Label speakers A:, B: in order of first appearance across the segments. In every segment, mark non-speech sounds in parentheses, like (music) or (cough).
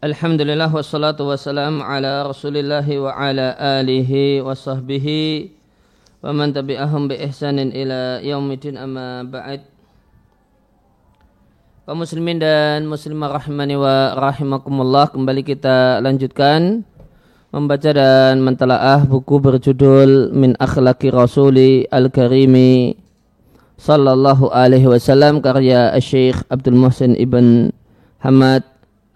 A: Alhamdulillah wassalatu wassalam ala rasulillah wa ala alihi wa sahbihi wa man tabi'ahum bi ihsanin ila yaumidin amma ba'd. Kaum muslimin dan muslimah rahimani wa rahimakumullah kembali kita lanjutkan membaca dan mentelaah buku berjudul Min Akhlaki Rasuli Al-Karimi sallallahu alaihi wasallam karya Syekh Abdul Muhsin ibn Hamad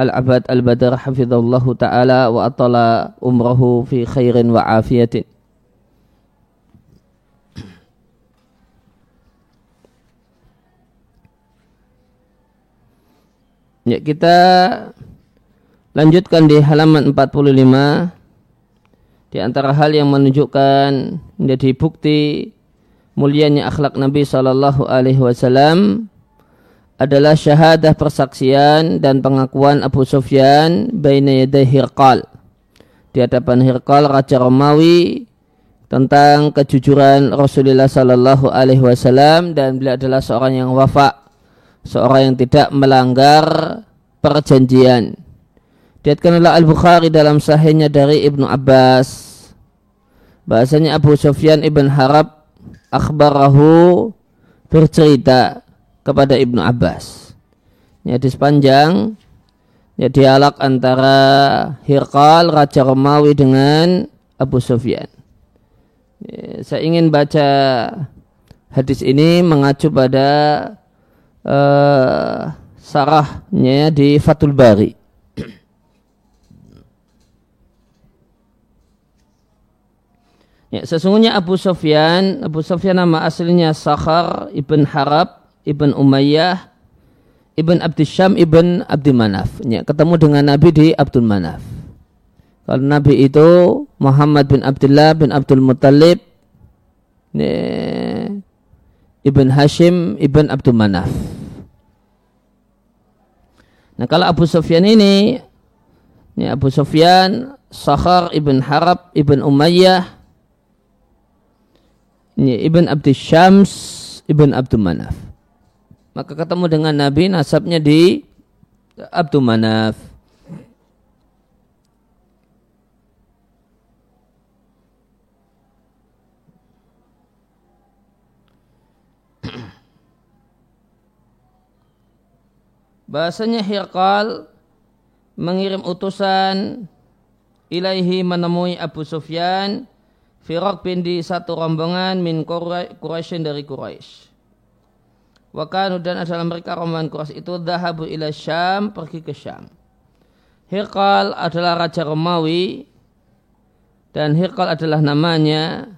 A: Al-Abad Al-Badar hafizallahu taala wa atala umrahu fi khairin wa afiyatin. Ya, kita lanjutkan di halaman 45 di antara hal yang menunjukkan menjadi bukti mulianya akhlak Nabi sallallahu alaihi wasallam adalah syahadah persaksian dan pengakuan Abu Sufyan baina yaday Hirqal di hadapan Hirqal Raja Romawi tentang kejujuran Rasulullah Sallallahu Alaihi Wasallam dan beliau adalah seorang yang wafa, seorang yang tidak melanggar perjanjian. Diatkan oleh Al Bukhari dalam sahihnya dari Ibnu Abbas. Bahasanya Abu Sufyan ibn Harab akhbarahu bercerita kepada Ibnu Abbas. Ya di sepanjang ya dialog antara Hirqal Raja Romawi dengan Abu Sufyan. Ya, saya ingin baca hadis ini mengacu pada uh, sarahnya di Fatul Bari. Ya, sesungguhnya Abu Sufyan, Abu Sufyan nama aslinya Sakhar ibn Harab ibn Umayyah ibn Abdisham ibn Abdi Manaf. Ya, ketemu dengan Nabi di Abdul Manaf. Kalau Nabi itu Muhammad bin Abdullah bin Abdul Muttalib ya, ibn Hashim ibn Abdul Manaf. Nah kalau Abu Sufyan ini ya Abu Sufyan Sakhar ibn Harab ibn Umayyah ya, ibn Abdi Syams ibn Abdul Manaf maka ketemu dengan Nabi nasabnya di Abdul Manaf. (clears throat) Bahasanya Hirqal mengirim utusan ilaihi menemui Abu Sufyan Firak bin di satu rombongan min Quraisy dari Quraisy. Wakanu dan adalah mereka rombongan Quraisy itu dahabu ila Syam pergi ke Syam. Hirqal adalah raja Romawi dan Hirqal adalah namanya.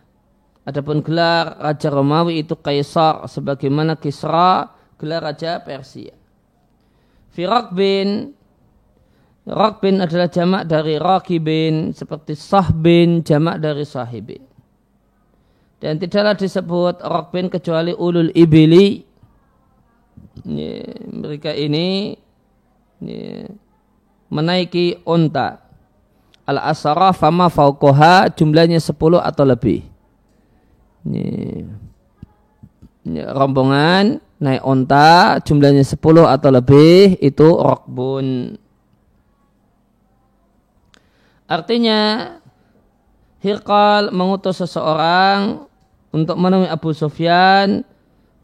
A: Adapun gelar raja Romawi itu Kaisar sebagaimana Kisra gelar raja Persia. Firak bin Rakbin adalah jamak dari Rakibin seperti Sahbin jamak dari Sahibin. Dan tidaklah disebut Rakbin kecuali ulul ibili. Ya, mereka ini ya, menaiki onta al asara fama faukoha jumlahnya 10 atau lebih. Ya, ya, rombongan naik onta jumlahnya 10 atau lebih itu rokbun artinya Hirqal mengutus seseorang untuk menemui Abu Sufyan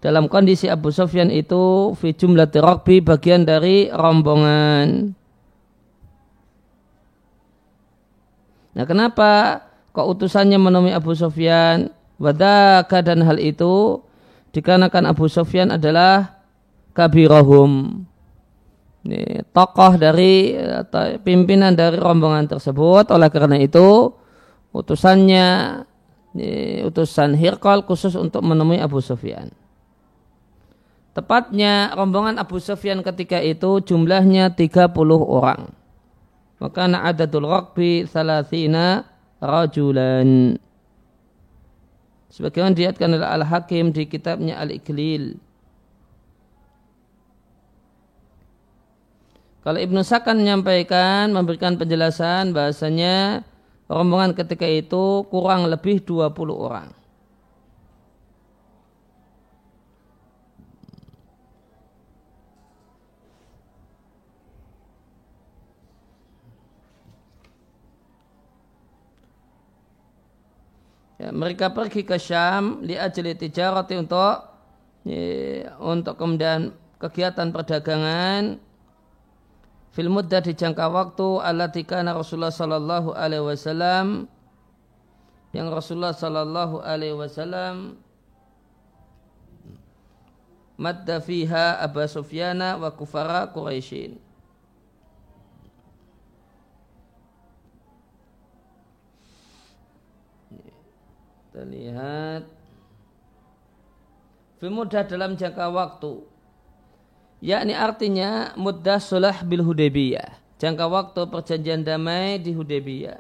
A: dalam kondisi Abu Sufyan itu fi jumlah rokbi bagian dari rombongan. Nah kenapa kok utusannya menemui Abu Sufyan? Wadaka dan hal itu dikarenakan Abu Sufyan adalah kabirahum. Ini, tokoh dari atau pimpinan dari rombongan tersebut. Oleh karena itu utusannya ini, utusan Hirqal khusus untuk menemui Abu Sufyan. Tepatnya rombongan Abu Sufyan ketika itu jumlahnya 30 orang. Maka adatul raqbi salasina rajulan. Sebagaimana diatkan oleh Al-Hakim di kitabnya Al-Iqlil. Kalau Ibnu Sakan menyampaikan, memberikan penjelasan bahasanya rombongan ketika itu kurang lebih 20 orang. Ya, mereka pergi ke Syam li ajli tijarati untuk ya, untuk kemudian kegiatan perdagangan fil muddah di jangka waktu allati kana Rasulullah sallallahu alaihi wasallam yang Rasulullah sallallahu alaihi wasallam madda fiha Aba Sufyana wa kufara Quraisyin. Kita lihat fi mudah dalam jangka waktu yakni artinya mudah sulah bil Hudaybiyah. Jangka waktu perjanjian damai di Hudaybiyah.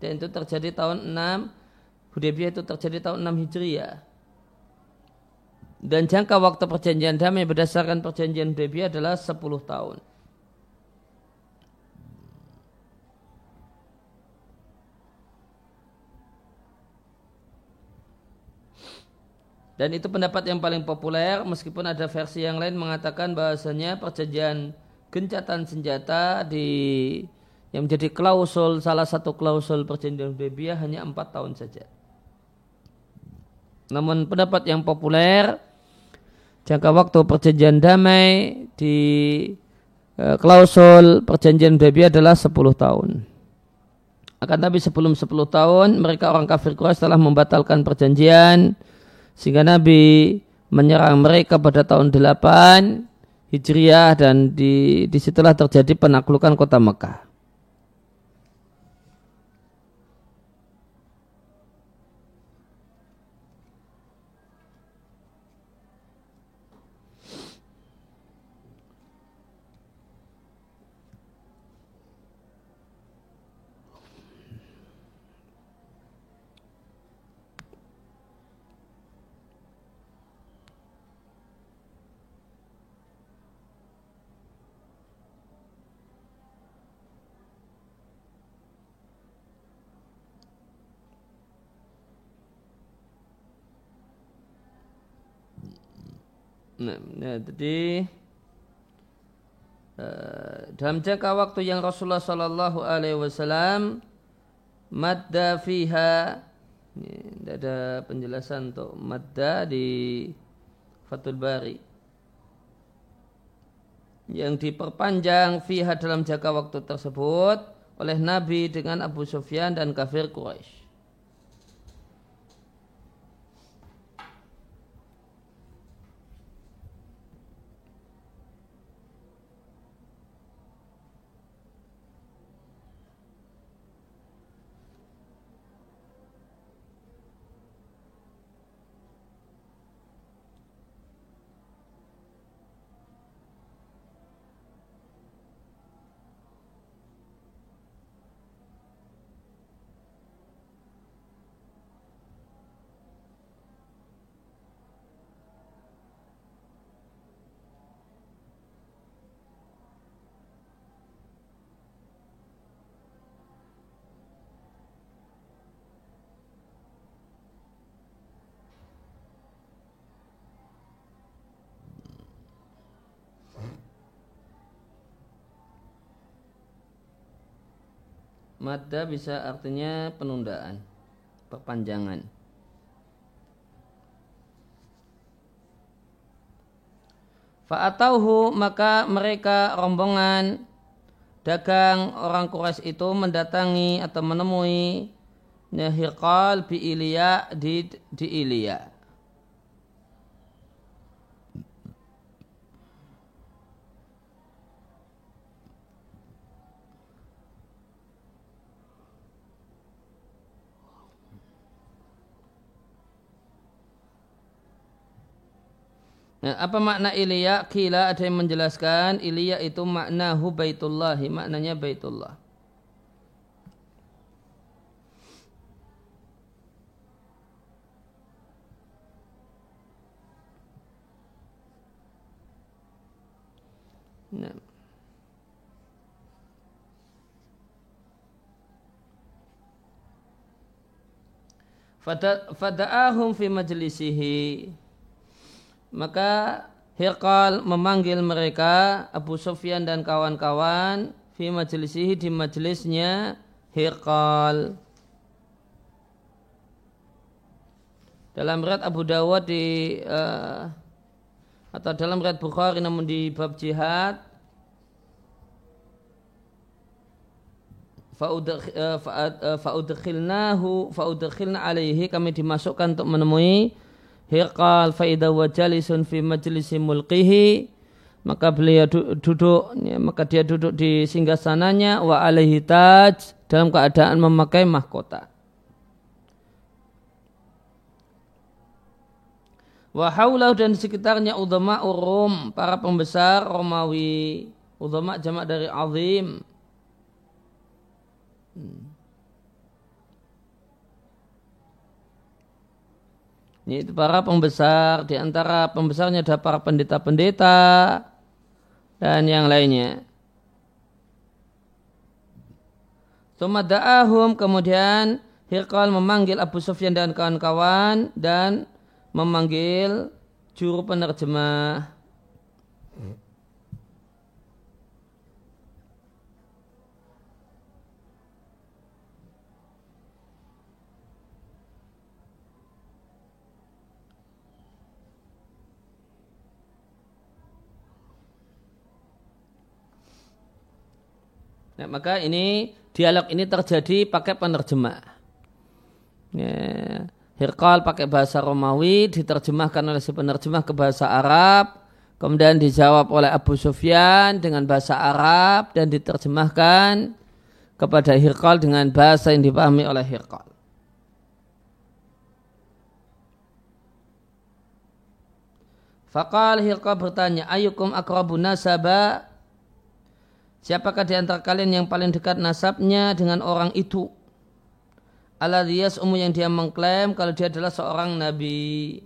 A: Dan itu terjadi tahun 6 Hudaybiyah itu terjadi tahun 6 Hijriah. Dan jangka waktu perjanjian damai berdasarkan perjanjian Hudaybiyah adalah 10 tahun. Dan itu pendapat yang paling populer meskipun ada versi yang lain mengatakan bahasanya perjanjian gencatan senjata di yang menjadi klausul salah satu klausul perjanjian Hudaybiyah hanya empat tahun saja. Namun pendapat yang populer jangka waktu perjanjian damai di e, klausul perjanjian Hudaybiyah adalah 10 tahun. Akan tapi sebelum 10 tahun mereka orang kafir Quraisy telah membatalkan perjanjian sehingga Nabi menyerang mereka pada tahun 8 Hijriah dan di di situlah terjadi penaklukan kota Mekah. Nah, jadi uh, dalam jangka waktu yang Rasulullah Shallallahu Alaihi Wasallam madda fiha tidak ada penjelasan untuk madda di Fatul Bari yang diperpanjang fiha dalam jangka waktu tersebut oleh Nabi dengan Abu Sufyan dan kafir Quraisy. Madda bisa artinya penundaan, perpanjangan. Fa'atauhu maka mereka rombongan dagang orang Quraisy itu mendatangi atau menemui Hirqal bi Ilya di, di Ilya. Nah, apa makna Ilya? Kila ada yang menjelaskan Ilya itu makna baitullah, maknanya baitullah. Nah. Fada'ahum fi majlisihi maka Hirqal memanggil mereka Abu Sufyan dan kawan-kawan fi majlisihi di majlisnya Hirqal. dalam riwayat Abu Dawud di uh, atau dalam riwayat Bukhari namun di bab jihad faudkhilnahu faudkhilna alaihi kami dimasukkan untuk menemui Hirqal faida wajalisun fi majlisi mulqihi maka beliau duduk ya, maka dia duduk di singgasananya wa alaihi taj dalam keadaan memakai mahkota Wa dan di sekitarnya udama urum, para pembesar Romawi. Udama jamak dari azim. Hmm. Ini itu para pembesar, di antara pembesarnya ada para pendeta-pendeta dan yang lainnya. Sumada'ahum kemudian Hirqal memanggil Abu Sufyan dan kawan-kawan dan memanggil juru penerjemah. Nah, maka ini dialog ini terjadi pakai penerjemah. Ya. Hirqal pakai bahasa Romawi, diterjemahkan oleh si penerjemah ke bahasa Arab, kemudian dijawab oleh Abu Sufyan dengan bahasa Arab dan diterjemahkan kepada Hirqal dengan bahasa yang dipahami oleh Hirqal. Fakal Hirqal bertanya, ayukum akrabu nasaba? Siapakah di antara kalian yang paling dekat nasabnya dengan orang itu? aladhiyas umu yang dia mengklaim kalau dia adalah seorang nabi.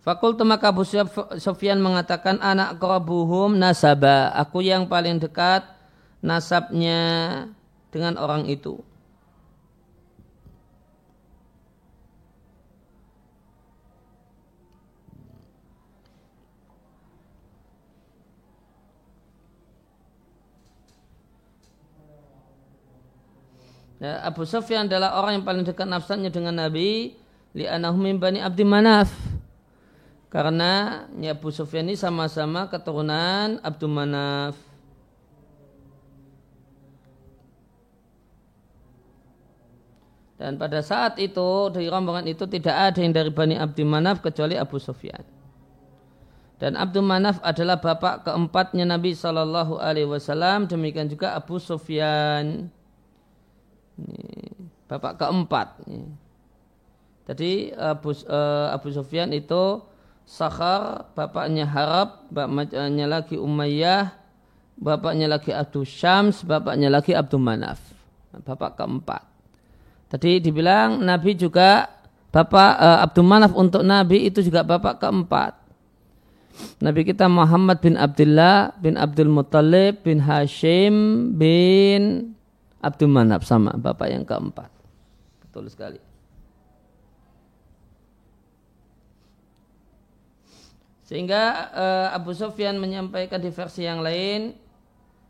A: Fakultu maka Abu Sufyan mengatakan anak kerabuhum nasaba. Aku yang paling dekat nasabnya dengan orang itu. Ya, Abu Sufyan adalah orang yang paling dekat nafsanya dengan Nabi li'anahu min bani Abdi Manaf. Karena ya Abu Sufyan ini sama-sama keturunan Abdul Manaf. Dan pada saat itu dari rombongan itu tidak ada yang dari Bani Abdi Manaf kecuali Abu Sufyan. Dan Abdul Manaf adalah bapak keempatnya Nabi Wasallam. Demikian juga Abu Sufyan bapak keempat. Jadi Abu, uh, Abu Sufyan itu Sakhar, bapaknya Harab, bapaknya lagi Umayyah, bapaknya lagi Abdul Syams, bapaknya lagi Abdul Manaf. Bapak keempat. Tadi dibilang Nabi juga bapak uh, Abdul Manaf untuk Nabi itu juga bapak keempat. Nabi kita Muhammad bin Abdullah bin Abdul Muttalib bin Hashim bin Abdul Manab sama bapak yang keempat. Betul sekali. Sehingga uh, Abu Sufyan menyampaikan di versi yang lain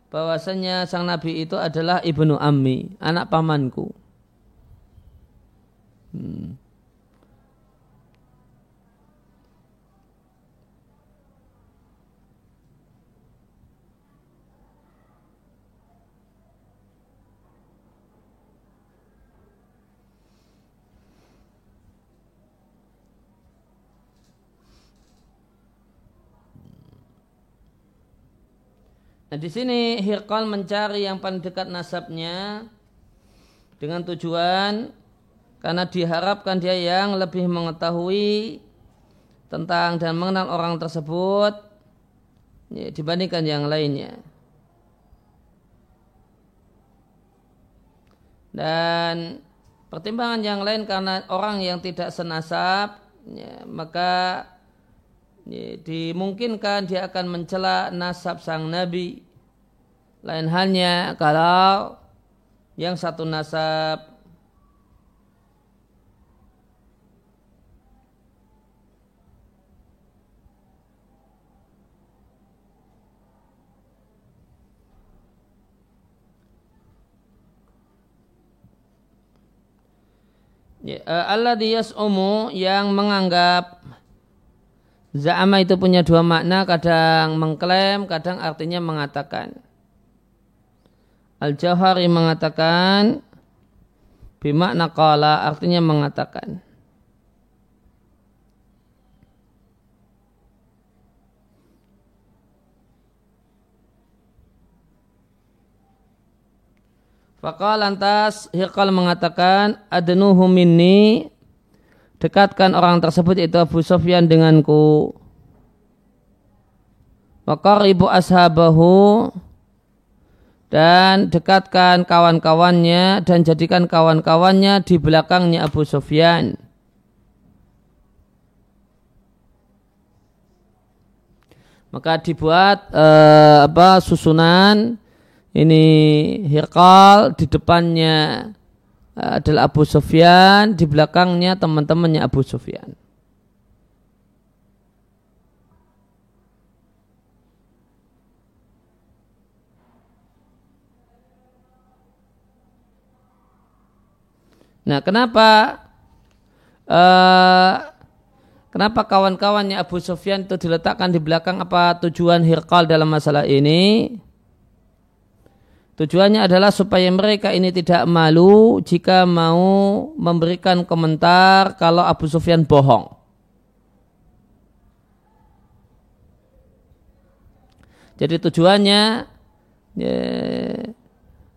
A: bahwasanya sang nabi itu adalah ibnu ammi, anak pamanku. Hmm. Nah di sini Hirqal mencari yang paling dekat nasabnya dengan tujuan karena diharapkan dia yang lebih mengetahui tentang dan mengenal orang tersebut ya, dibandingkan yang lainnya. Dan pertimbangan yang lain karena orang yang tidak senasab ya, maka dimungkinkan dia akan mencela nasab sang nabi. Lain halnya kalau yang satu nasab ya, eh, Allah yang menganggap Za'ama itu punya dua makna, kadang mengklaim, kadang artinya mengatakan. Al-Jauhari mengatakan bimakna qala artinya mengatakan. Fakal lantas Hirqal mengatakan adnuhu minni dekatkan orang tersebut itu Abu Sufyan denganku. Wakaribu ashabahu dan dekatkan kawan-kawannya dan jadikan kawan-kawannya di belakangnya Abu Sufyan. Maka dibuat uh, apa susunan ini Hirqal di depannya eh, adalah Abu Sufyan, di belakangnya teman-temannya Abu Sufyan. Nah, kenapa uh, kenapa kawan-kawannya Abu Sufyan itu diletakkan di belakang apa tujuan Hirqal dalam masalah ini? Tujuannya adalah supaya mereka ini tidak malu jika mau memberikan komentar kalau Abu Sufyan bohong. Jadi tujuannya ya,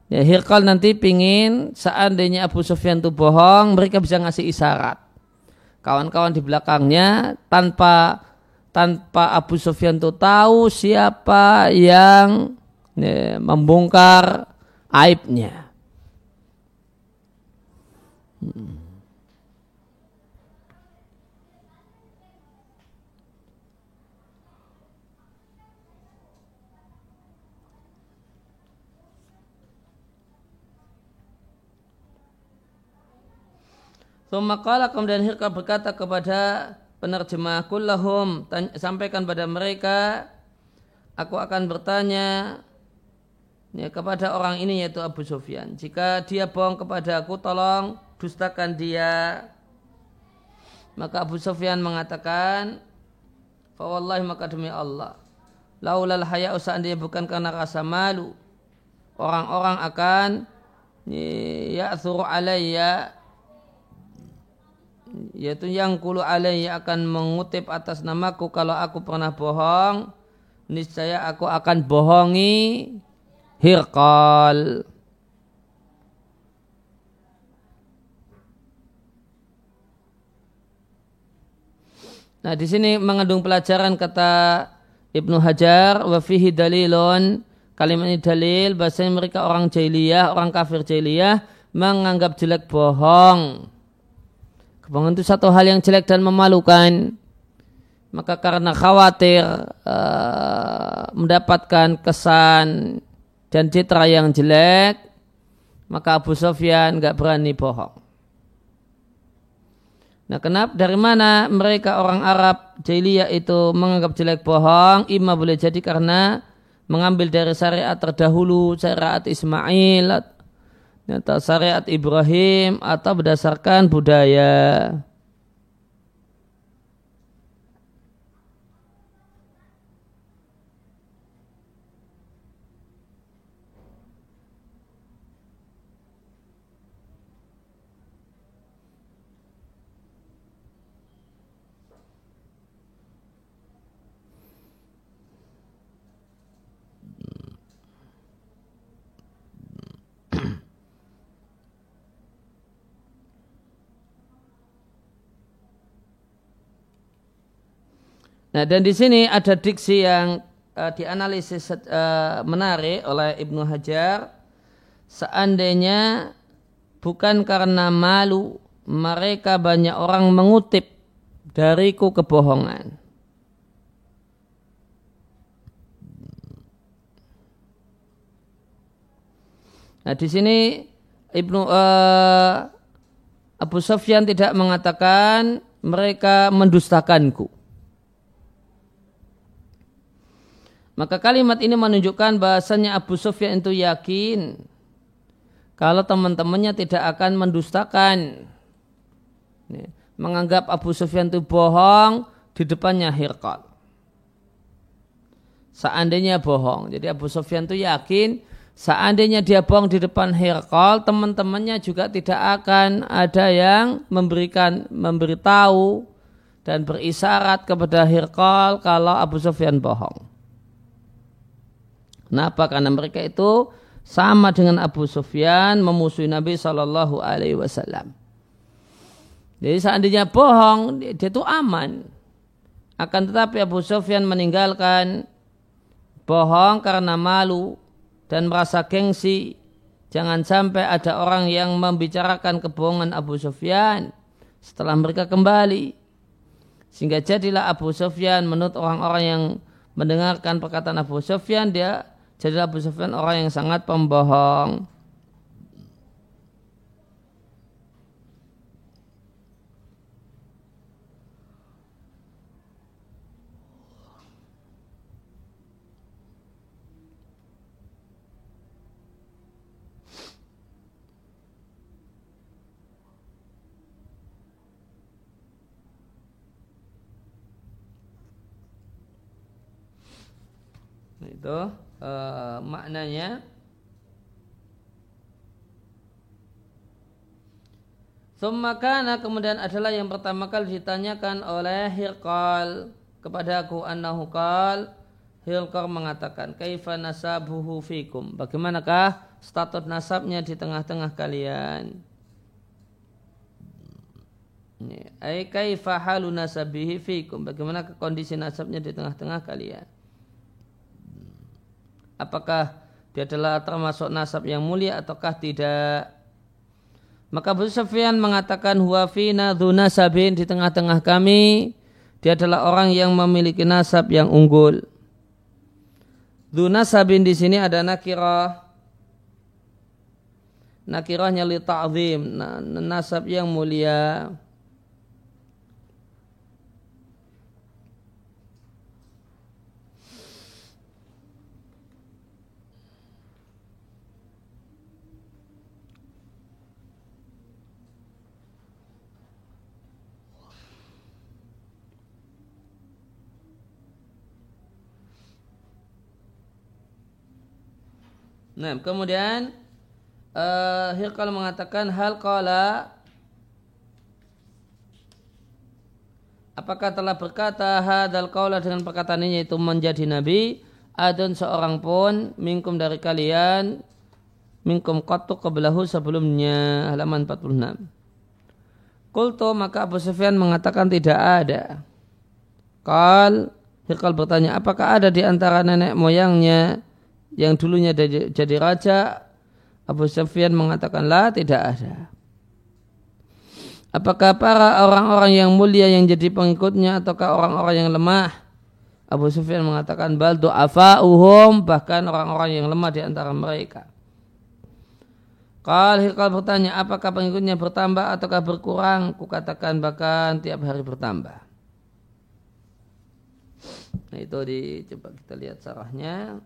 A: ya Hirkal nanti pingin seandainya Abu Sufyan itu bohong, mereka bisa ngasih isyarat. Kawan-kawan di belakangnya tanpa tanpa Abu Sufyan itu tahu siapa yang ya, membongkar aibnya. Hmm. Thumma kemudian Hirka berkata kepada penerjemah kullahum sampaikan pada mereka aku akan bertanya ya, kepada orang ini yaitu Abu Sufyan. Jika dia bohong kepada aku, tolong dustakan dia. Maka Abu Sufyan mengatakan, Fawallahi maka demi Allah. Laulal haya'u seandainya bukan karena rasa malu. Orang-orang akan ya'thuru alayya yaitu yang kulu alayya akan mengutip atas namaku kalau aku pernah bohong niscaya aku akan bohongi Hirqal. Nah, di sini mengandung pelajaran kata Ibnu Hajar wa fihi dalilun kalimat ini dalil bahasanya mereka orang jahiliyah, orang kafir jahiliyah menganggap jelek bohong. Kebohongan itu satu hal yang jelek dan memalukan. Maka karena khawatir uh, mendapatkan kesan dan citra yang jelek, maka Abu Sofyan nggak berani bohong. Nah, kenapa dari mana mereka orang Arab jahiliyah itu menganggap jelek bohong? Ima boleh jadi karena mengambil dari syariat terdahulu, syariat Ismail atau syariat Ibrahim atau berdasarkan budaya. Nah, dan di sini ada diksi yang uh, dianalisis uh, menarik oleh Ibnu Hajar. Seandainya bukan karena malu, mereka banyak orang mengutip dariku kebohongan. Nah, di sini Ibnu uh, Abu Sufyan tidak mengatakan mereka mendustakanku. Maka kalimat ini menunjukkan bahasanya Abu Sufyan itu yakin kalau teman-temannya tidak akan mendustakan menganggap Abu Sufyan itu bohong di depannya Hirqal. Seandainya bohong. Jadi Abu Sufyan itu yakin seandainya dia bohong di depan Hirqal, teman-temannya juga tidak akan ada yang memberikan memberitahu dan berisyarat kepada Hirqal kalau Abu Sufyan bohong. Kenapa? Karena mereka itu sama dengan Abu Sufyan memusuhi Nabi Shallallahu Alaihi Wasallam. Jadi seandainya bohong, dia itu aman. Akan tetapi Abu Sufyan meninggalkan bohong karena malu dan merasa gengsi. Jangan sampai ada orang yang membicarakan kebohongan Abu Sufyan setelah mereka kembali. Sehingga jadilah Abu Sufyan menurut orang-orang yang mendengarkan perkataan Abu Sufyan dia jadilah Abu Sufyan orang yang sangat pembohong. itu uh, maknanya Summakana kemudian adalah yang pertama kali ditanyakan oleh Hirqal kepada aku annahu qal. Hirqal mengatakan kaifa nasabuhu fikum? Bagaimanakah status nasabnya di tengah-tengah kalian? Ai kaifa halu nasabihi fikum? Bagaimana kondisi nasabnya di tengah-tengah kalian apakah dia adalah termasuk nasab yang mulia ataukah tidak? Maka Abu Sufyan mengatakan huwa fina nasabin di tengah-tengah kami dia adalah orang yang memiliki nasab yang unggul. Nasabin di sini ada nakirah. Nakirahnya li ta'zim nasab yang mulia Nah, kemudian uh, mengatakan hal qala Apakah telah berkata hadal qaula dengan perkataan ini itu menjadi nabi? Adun seorang pun minkum dari kalian minkum qattu qablahu sebelumnya halaman 46 Kultu maka Abu Sufyan mengatakan tidak ada. Kal Hirqal bertanya apakah ada di antara nenek moyangnya yang dulunya jadi raja Abu Sufyan mengatakanlah tidak ada. Apakah para orang-orang yang mulia yang jadi pengikutnya ataukah orang-orang yang lemah? Abu Sufyan mengatakan bal du'afa'uhum bahkan orang-orang yang lemah di antara mereka. Kalau Hikal bertanya apakah pengikutnya bertambah ataukah berkurang? Kukatakan bahkan tiap hari bertambah. Nah itu dicoba kita lihat sarahnya.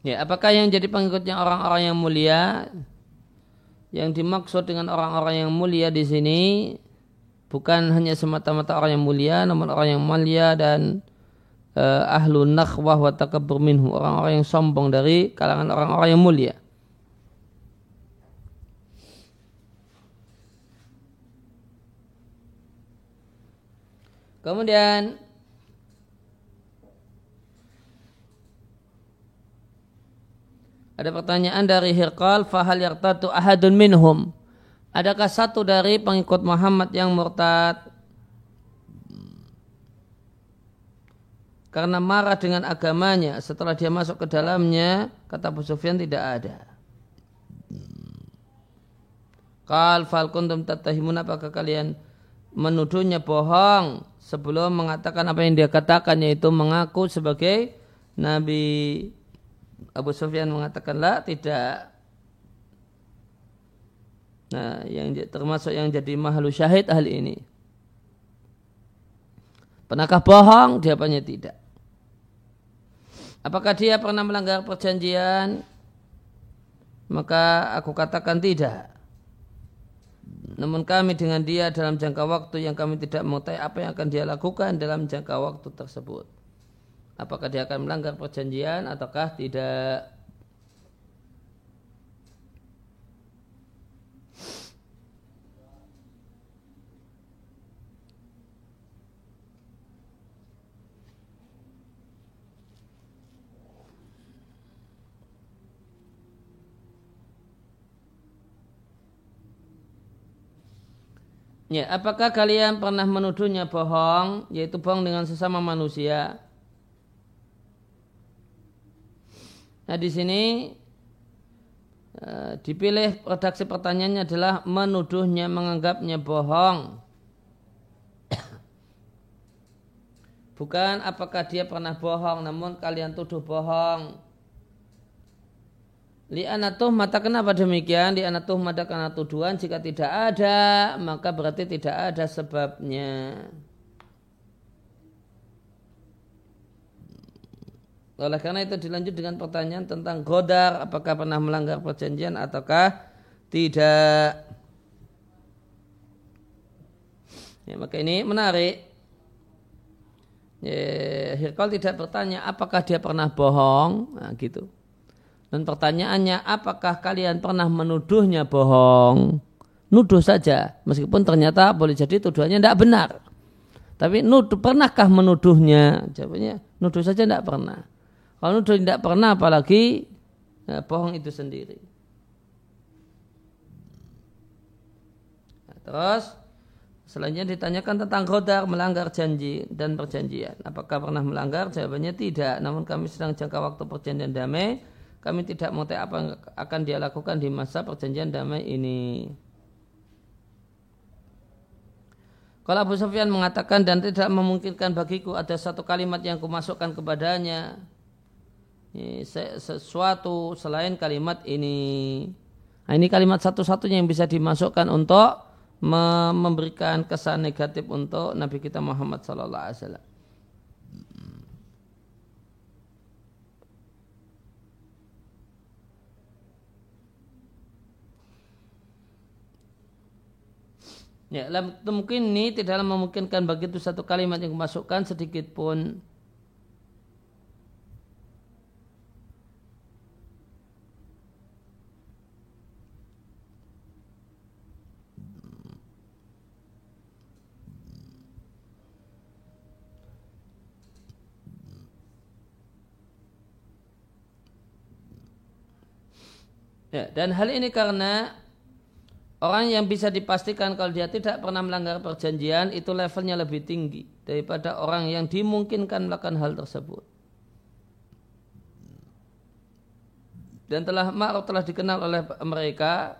A: Ya, apakah yang jadi pengikutnya orang-orang yang mulia? Yang dimaksud dengan orang-orang yang mulia di sini bukan hanya semata-mata orang yang mulia, namun orang yang mulia dan uh, ahlu nakhwah wa takabbur minhu, orang-orang yang sombong dari kalangan orang-orang yang mulia. Kemudian Ada pertanyaan dari Hirqal, fahal yartatu ahadun minhum. Adakah satu dari pengikut Muhammad yang murtad? Karena marah dengan agamanya setelah dia masuk ke dalamnya, kata Abu Sufyan tidak ada. Kal fal kuntum tatahimun apakah kalian menuduhnya bohong sebelum mengatakan apa yang dia katakan yaitu mengaku sebagai nabi Abu Sufyan mengatakan lah tidak. Nah, yang termasuk yang jadi mahalu syahid hal ini. Pernahkah bohong? Jawabannya tidak. Apakah dia pernah melanggar perjanjian? Maka aku katakan tidak. Namun kami dengan dia dalam jangka waktu yang kami tidak mengetahui apa yang akan dia lakukan dalam jangka waktu tersebut. Apakah dia akan melanggar perjanjian ataukah tidak? Ya, apakah kalian pernah menuduhnya bohong, yaitu bohong dengan sesama manusia? Nah, di sini uh, dipilih redaksi pertanyaannya adalah menuduhnya, menganggapnya bohong. (coughs) Bukan apakah dia pernah bohong, namun kalian tuduh bohong. Li anatuh mata kenapa demikian? Li anatuh mata karena tuduhan jika tidak ada maka berarti tidak ada sebabnya. Oleh karena itu dilanjut dengan pertanyaan tentang godar apakah pernah melanggar perjanjian ataukah tidak. Ya, maka ini menarik. Ya, Hirkal tidak bertanya apakah dia pernah bohong, nah, gitu. Dan pertanyaannya, apakah kalian pernah menuduhnya bohong? Nuduh saja, meskipun ternyata boleh jadi tuduhannya tidak benar. Tapi nuduh, pernahkah menuduhnya? Jawabannya, nuduh saja tidak pernah. Kalau nuduh tidak pernah, apalagi ya, bohong itu sendiri. Nah, terus, selanjutnya ditanyakan tentang kodar, melanggar janji dan perjanjian. Apakah pernah melanggar? Jawabannya tidak. Namun kami sedang jangka waktu perjanjian damai kami tidak mau tahu apa yang akan dia lakukan di masa perjanjian damai ini. Kalau Abu Sufyan mengatakan dan tidak memungkinkan bagiku ada satu kalimat yang kumasukkan kepadanya sesuatu selain kalimat ini. Nah, ini kalimat satu-satunya yang bisa dimasukkan untuk memberikan kesan negatif untuk Nabi kita Muhammad Sallallahu Alaihi Wasallam. Ya, mungkin ini tidak memungkinkan begitu satu kalimat yang dimasukkan sedikit pun Ya, dan hal ini karena Orang yang bisa dipastikan kalau dia tidak pernah melanggar perjanjian itu levelnya lebih tinggi daripada orang yang dimungkinkan melakukan hal tersebut. Dan telah ma'ruf telah dikenal oleh mereka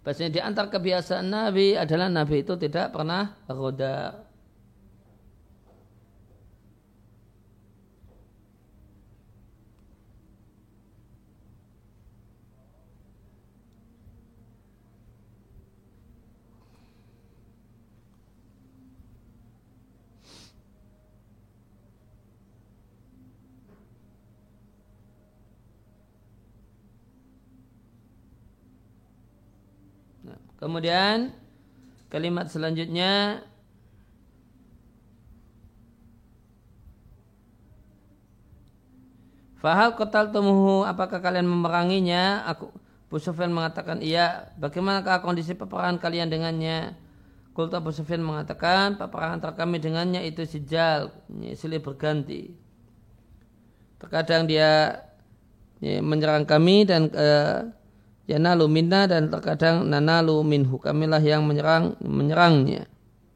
A: Bahasanya di antara kebiasaan Nabi adalah Nabi itu tidak pernah roda Kemudian kalimat selanjutnya Fahal kotal tumuhu apakah kalian memeranginya? Aku Abu Sufyan mengatakan iya. Bagaimanakah kondisi peperangan kalian dengannya? Kulta Abu Sufyan mengatakan peperangan antara kami dengannya itu sijal, silih berganti. Terkadang dia ya, menyerang kami dan uh, yanalu minna dan terkadang nanalu minhu kamilah yang menyerang menyerangnya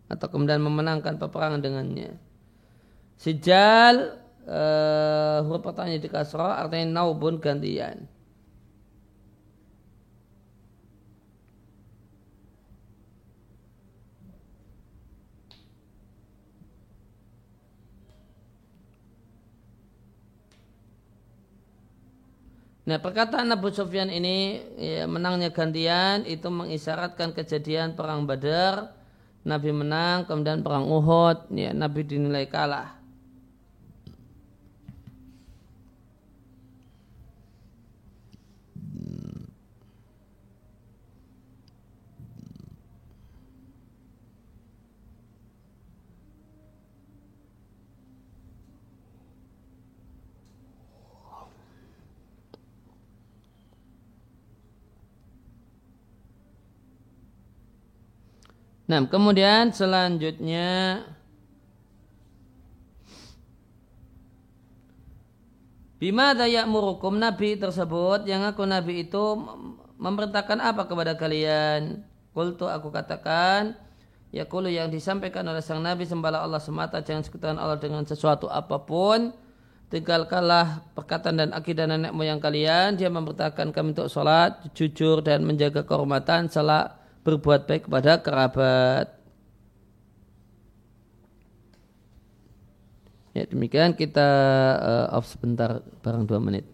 A: atau kemudian memenangkan peperangan dengannya. Sijal uh, huruf pertanyaan di kasrah artinya naubun gantian. Nah perkataan Abu Sufyan ini ya, menangnya gantian itu mengisyaratkan kejadian perang Badar, Nabi menang, kemudian perang Uhud, ya, Nabi dinilai kalah. Nah, kemudian selanjutnya. Bima dayak murukum Nabi tersebut yang aku Nabi itu memerintahkan apa kepada kalian? Kultu aku katakan ya kulu yang disampaikan oleh sang Nabi sembahlah Allah semata jangan sekutukan Allah dengan sesuatu apa pun. Tinggalkanlah perkataan dan akidah nenek moyang kalian. Dia memerintahkan kami untuk sholat jujur dan menjaga kehormatan salat berbuat baik kepada kerabat. Ya demikian kita uh, off sebentar barang dua menit.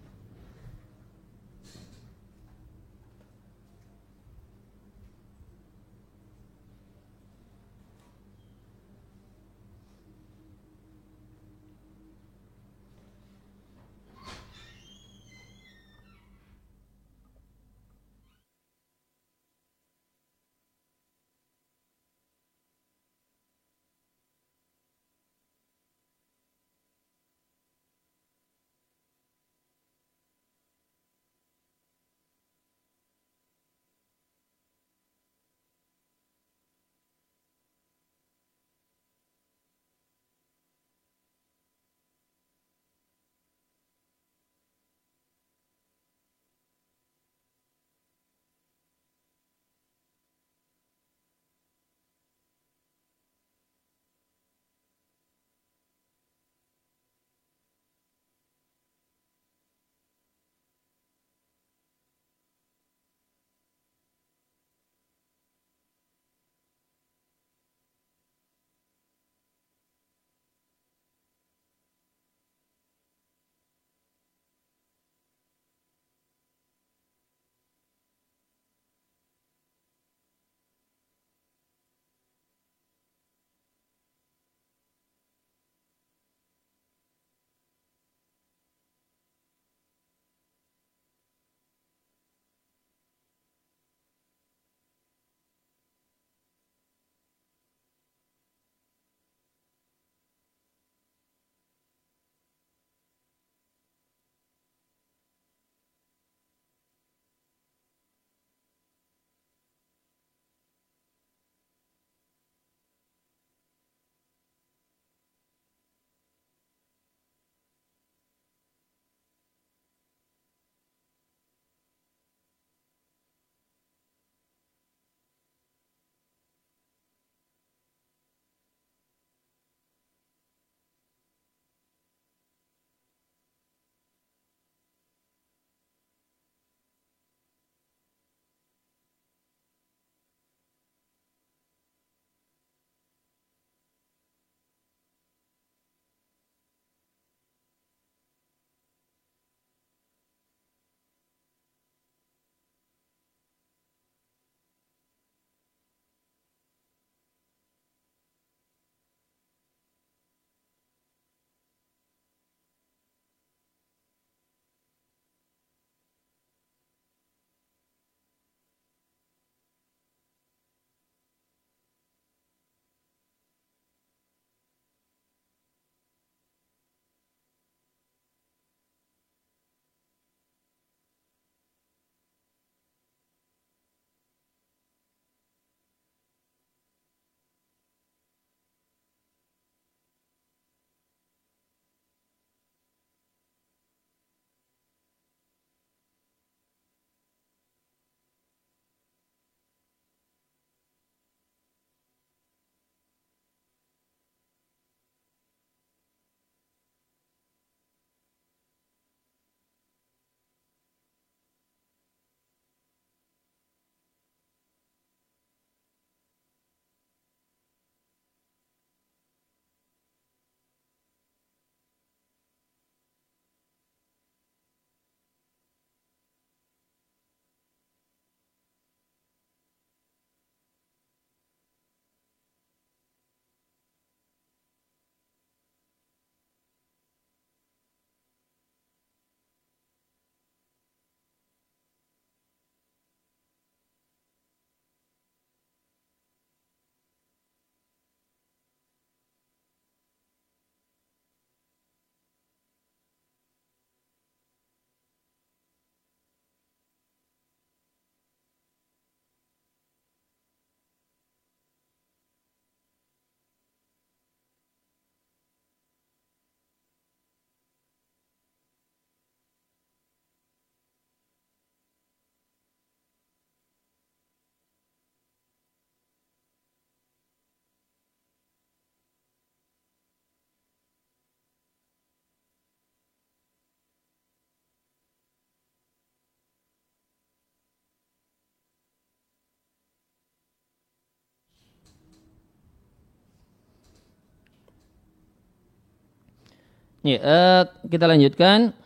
A: Ya, uh, kita lanjutkan.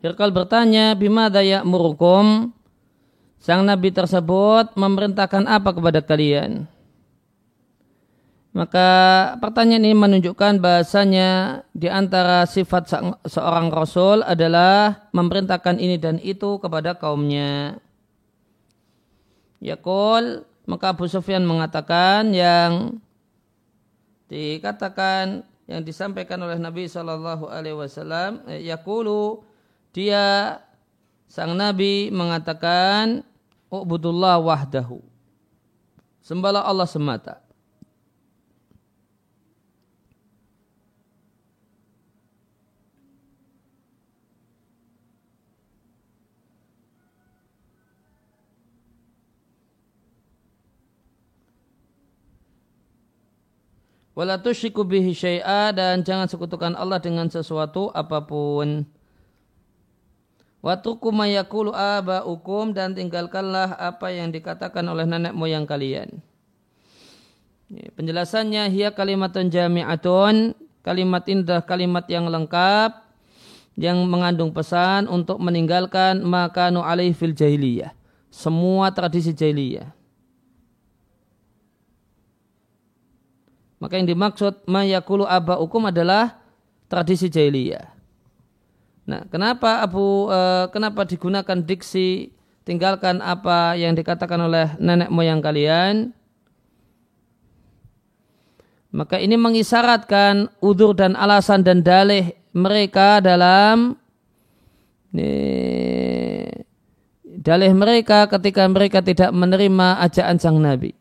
A: Hirkal bertanya, bima daya murukum. Sang Nabi tersebut memerintahkan apa kepada kalian? Maka pertanyaan ini menunjukkan bahasanya di antara sifat seorang Rasul adalah memerintahkan ini dan itu kepada kaumnya. Yakul, maka Abu Sufyan mengatakan yang dikatakan yang disampaikan oleh Nabi Shallallahu Alaihi Wasallam, eh, Yakulu dia sang Nabi mengatakan, Ubudullah wahdahu. Sembahlah Allah semata. Wala tusyriku bihi syai'a dan jangan sekutukan Allah dengan sesuatu apa pun. Watuku mayakulu aba'ukum dan tinggalkanlah apa yang dikatakan oleh nenek moyang kalian. Penjelasannya hiya kalimatun jami'atun kalimat indah kalimat yang lengkap yang mengandung pesan untuk meninggalkan makanu alaih fil jahiliyah semua tradisi jahiliyah Maka yang dimaksud mayakulu aba hukum adalah tradisi jahiliyah. Nah, kenapa Abu uh, kenapa digunakan diksi tinggalkan apa yang dikatakan oleh nenek moyang kalian? Maka ini mengisyaratkan udur dan alasan dan dalih mereka dalam ini, dalih mereka ketika mereka tidak menerima ajakan sang Nabi.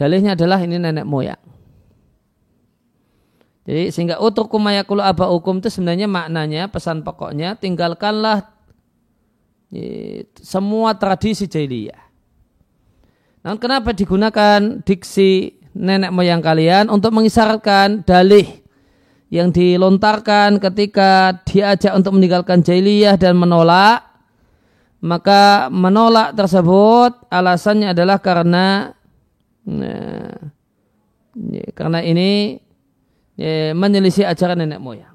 A: Dalihnya adalah ini nenek moyang. Jadi sehingga utuk kumayakulu aba hukum itu sebenarnya maknanya pesan pokoknya tinggalkanlah semua tradisi jahiliyah. Namun kenapa digunakan diksi nenek moyang kalian untuk mengisyaratkan dalih yang dilontarkan ketika diajak untuk meninggalkan jahiliyah dan menolak maka menolak tersebut alasannya adalah karena Nah, ya, karena ini ya, menyelisih ajaran nenek moyang.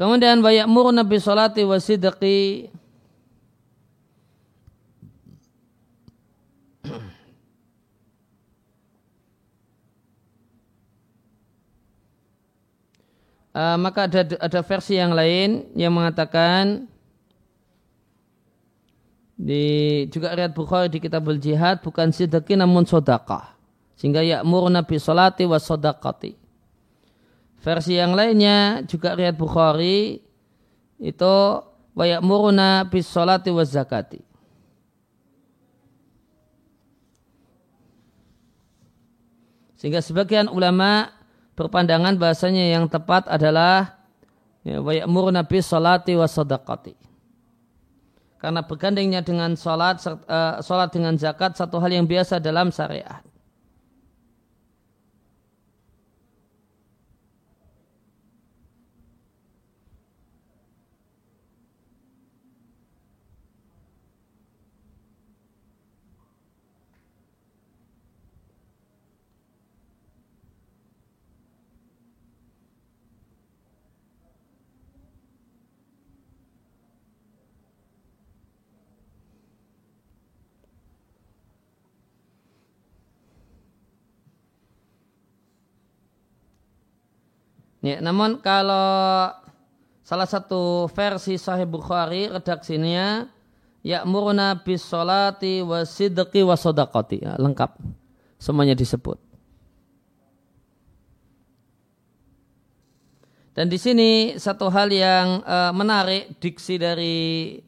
A: Kemudian banyak mur Nabi salati wa sidqi uh, maka ada ada versi yang lain yang mengatakan di juga riat Bukhari di Kitabul Jihad bukan sidqi namun sodakah sehingga ya'mur nabi salati wa sodakati versi yang lainnya juga riat Bukhari itu wa ya'muruna bis salati wa zakati. Sehingga sebagian ulama berpandangan bahasanya yang tepat adalah ya, wa bis salati wa sadaqati. Karena bergandengnya dengan salat uh, salat dengan zakat satu hal yang biasa dalam syariat. Ya, namun kalau salah satu versi Sahih Bukhari redaksinya ya'muruna bis salati wa sidqi wa sadaqati. Ya, lengkap. Semuanya disebut. Dan di sini satu hal yang uh, menarik diksi dari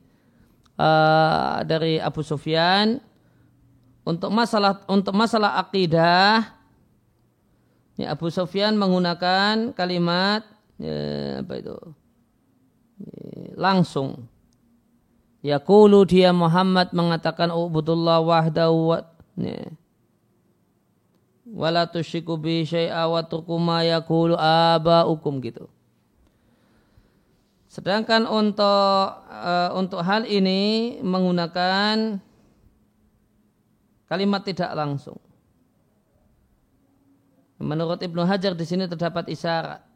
A: uh, dari Abu Sufyan untuk masalah untuk masalah akidah Ya, Abu Sufyan menggunakan kalimat ya, apa itu? Ya, langsung. Ya kulu dia Muhammad mengatakan ubudullah wahdahu wa ya. wala tusyriku bi syai'a wa tukuma yaqulu aba'ukum gitu. Sedangkan untuk uh, untuk hal ini menggunakan kalimat tidak langsung. Menurut Ibnu Hajar di sini terdapat isyarat.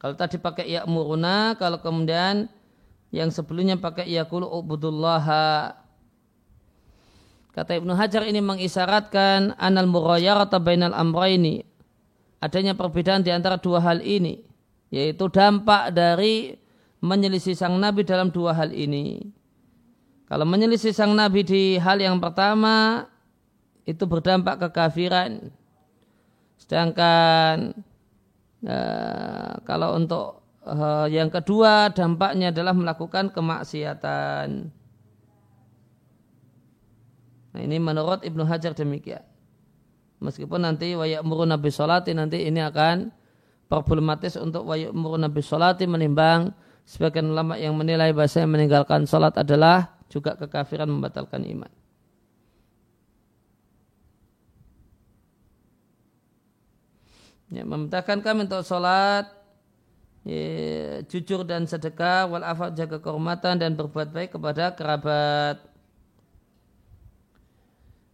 A: Kalau tadi pakai ya muruna, kalau kemudian yang sebelumnya pakai yakulu ubudullaha. Kata Ibnu Hajar ini mengisyaratkan anal murayarata bainal amrayni. Adanya perbedaan di antara dua hal ini. Yaitu dampak dari menyelisih sang Nabi dalam dua hal ini. Kalau menyelisih sang Nabi di hal yang pertama, itu berdampak kekafiran. Sedangkan uh, kalau untuk uh, yang kedua dampaknya adalah melakukan kemaksiatan. Nah ini menurut Ibnu Hajar demikian. Meskipun nanti wayak muru nabi solati nanti ini akan problematis untuk wayak muru nabi solati menimbang sebagian ulama yang menilai bahasa yang meninggalkan sholat adalah juga kekafiran membatalkan iman. Ya, memerintahkan kami untuk sholat ya, jujur dan sedekah wal afak jaga kehormatan dan berbuat baik kepada kerabat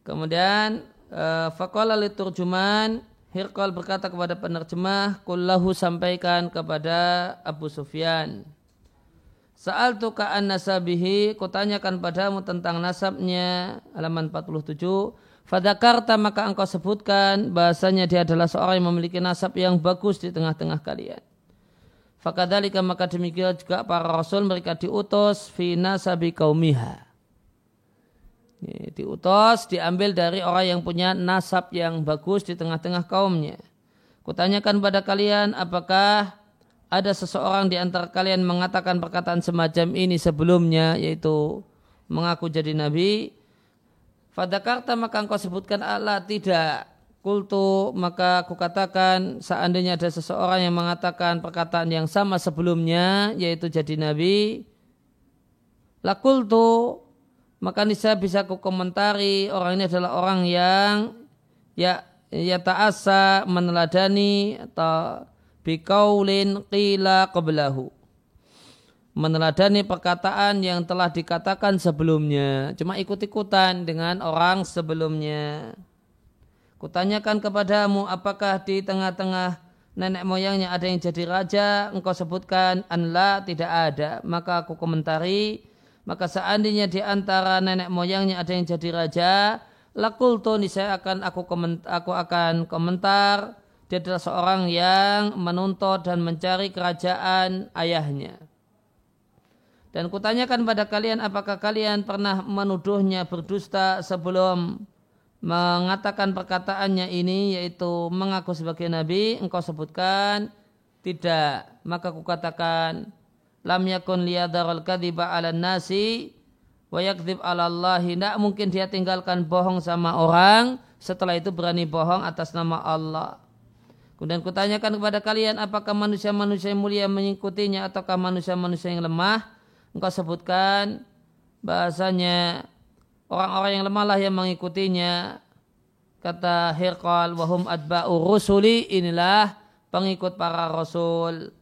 A: Kemudian uh, liturjuman Hirqal berkata kepada penerjemah kullahu sampaikan kepada Abu Sufyan Saal tuka an nasabihi kutanyakan padamu tentang nasabnya halaman 47 Fadakarta maka engkau sebutkan bahasanya dia adalah seorang yang memiliki nasab yang bagus di tengah-tengah kalian. Fakadalika maka demikian juga para rasul mereka diutus fi nasabi kaumiha diutus diambil dari orang yang punya nasab yang bagus di tengah-tengah kaumnya. Kutanyakan pada kalian apakah ada seseorang di antara kalian mengatakan perkataan semacam ini sebelumnya yaitu mengaku jadi nabi. Fadakarta maka engkau sebutkan Allah tidak kultu maka aku katakan seandainya ada seseorang yang mengatakan perkataan yang sama sebelumnya yaitu jadi nabi lakultu maka saya bisa ku komentari orang ini adalah orang yang ya ya ta'asa meneladani atau bikaulin qila qablahu. Meneladani perkataan yang telah dikatakan sebelumnya. Cuma ikut-ikutan dengan orang sebelumnya. Kutanyakan kepadamu apakah di tengah-tengah nenek moyangnya ada yang jadi raja? Engkau sebutkan anla tidak ada. Maka aku komentari maka seandainya di antara nenek moyangnya ada yang jadi raja, lakul toni saya akan aku komentar, aku akan komentar dia adalah seorang yang menuntut dan mencari kerajaan ayahnya. Dan kutanyakan pada kalian apakah kalian pernah menuduhnya berdusta sebelum mengatakan perkataannya ini yaitu mengaku sebagai nabi engkau sebutkan tidak maka kukatakan lam yakun liyadharul kadhiba 'ala nasi wa yakdzib 'ala Allah. Tidak mungkin dia tinggalkan bohong sama orang setelah itu berani bohong atas nama Allah. Kemudian kutanyakan kepada kalian apakah manusia-manusia yang mulia mengikutinya ataukah manusia-manusia yang lemah? Engkau sebutkan bahasanya orang-orang yang lemah lah yang mengikutinya. Kata Hirqal wahum adba'u rusuli inilah pengikut para rasul.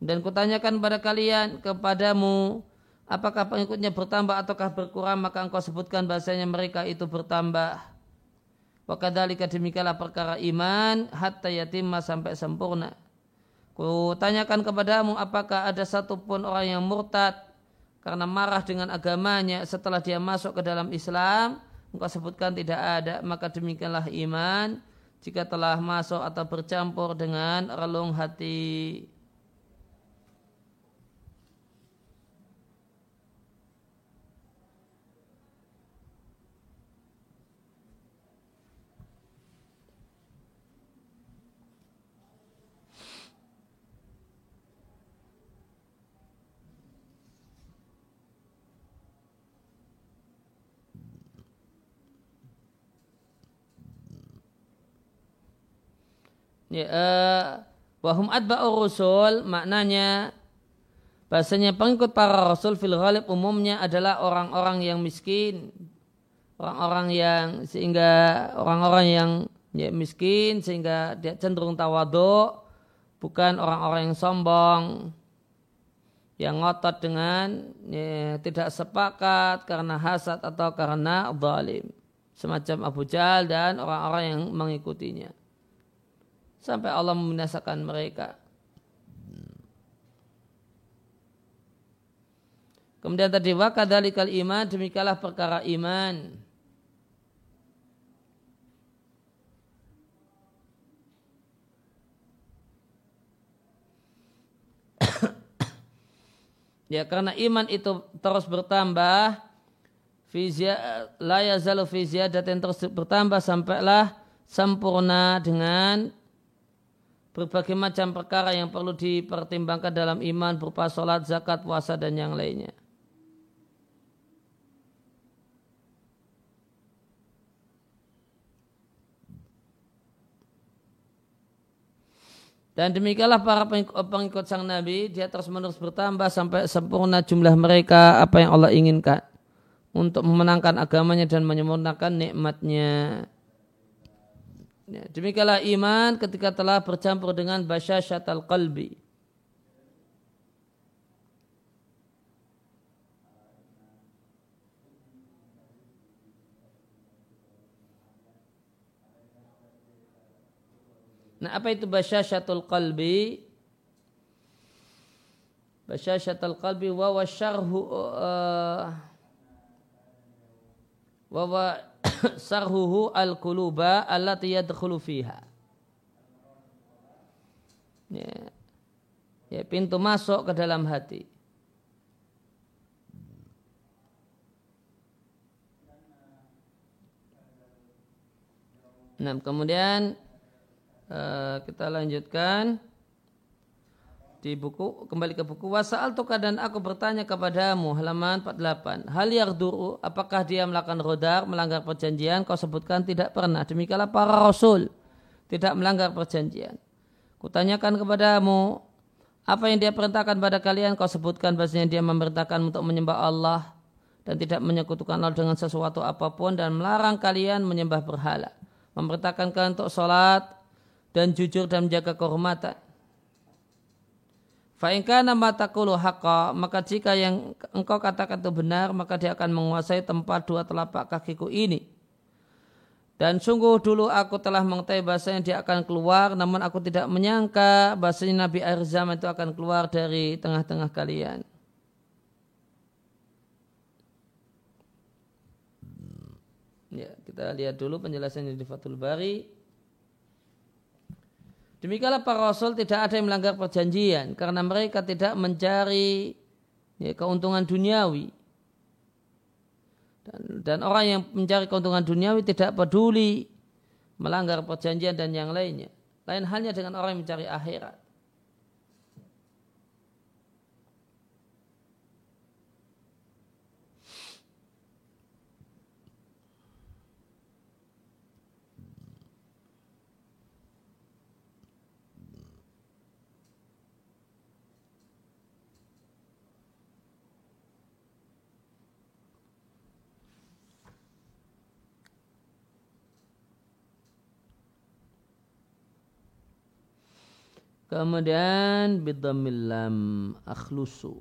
A: Dan kutanyakan pada kalian kepadamu apakah pengikutnya bertambah ataukah berkurang maka engkau sebutkan bahasanya mereka itu bertambah. Wakadhalika demikianlah perkara iman hatta yatimah sampai sempurna. Kutanyakan kepadamu apakah ada satupun orang yang murtad karena marah dengan agamanya setelah dia masuk ke dalam Islam. Engkau sebutkan tidak ada maka demikianlah iman jika telah masuk atau bercampur dengan relung hati. Ya, wahum adba'u rusul maknanya bahasanya pengikut para rasul fil ghalib umumnya adalah orang-orang yang miskin. Orang-orang yang sehingga orang-orang yang ya, miskin sehingga dia cenderung tawaduk bukan orang-orang yang sombong yang ngotot dengan ya, tidak sepakat karena hasad atau karena zalim. Semacam Abu Jahal dan orang-orang yang mengikutinya sampai Allah membinasakan mereka Kemudian tadi wakadalikal iman demikalah perkara iman. (coughs) ya karena iman itu terus bertambah fizia la yazalu fi ziyadatin terus bertambah sampailah sempurna dengan berbagai macam perkara yang perlu dipertimbangkan dalam iman berupa sholat, zakat, puasa dan yang lainnya. Dan demikianlah para pengikut sang Nabi, dia terus menerus bertambah sampai sempurna jumlah mereka apa yang Allah inginkan untuk memenangkan agamanya dan menyempurnakan nikmatnya. Ya, demikianlah iman ketika telah bercampur dengan basyasyatal qalbi. Nah, apa itu basyasyatul qalbi? Basyasyatul qalbi wa wa syarhu uh, wa (coughs) sarhuhu al-quluba allati yadkhulu fiha. Ya. ya, pintu masuk ke dalam hati. Nah, kemudian Eh, kita lanjutkan di buku kembali ke buku wasal tuka dan aku bertanya kepadamu halaman 48 hal yang duru apakah dia melakukan rodar melanggar perjanjian? Kau sebutkan tidak pernah. Demikianlah para rasul. Tidak melanggar perjanjian. Kutanyakan kepadamu apa yang dia perintahkan pada kalian? Kau sebutkan bahasanya dia memerintahkan untuk menyembah Allah dan tidak menyekutukan Allah dengan sesuatu apa pun dan melarang kalian menyembah berhala. Memerintahkan kalian untuk sholat dan jujur dan menjaga kehormatan. Fa'ingkana matakulu haqqa, maka jika yang engkau katakan itu benar, maka dia akan menguasai tempat dua telapak kakiku ini. Dan sungguh dulu aku telah mengetahui bahasanya dia akan keluar, namun aku tidak menyangka bahasanya Nabi akhir zaman itu akan keluar dari tengah-tengah kalian. Ya, kita lihat dulu penjelasannya di Fathul Bari. Demikianlah para rasul tidak ada yang melanggar perjanjian karena mereka tidak mencari ya, keuntungan duniawi. Dan, dan orang yang mencari keuntungan duniawi tidak peduli melanggar perjanjian dan yang lainnya. Lain halnya dengan orang yang mencari akhirat. Kemudian bidhamil lam akhlusu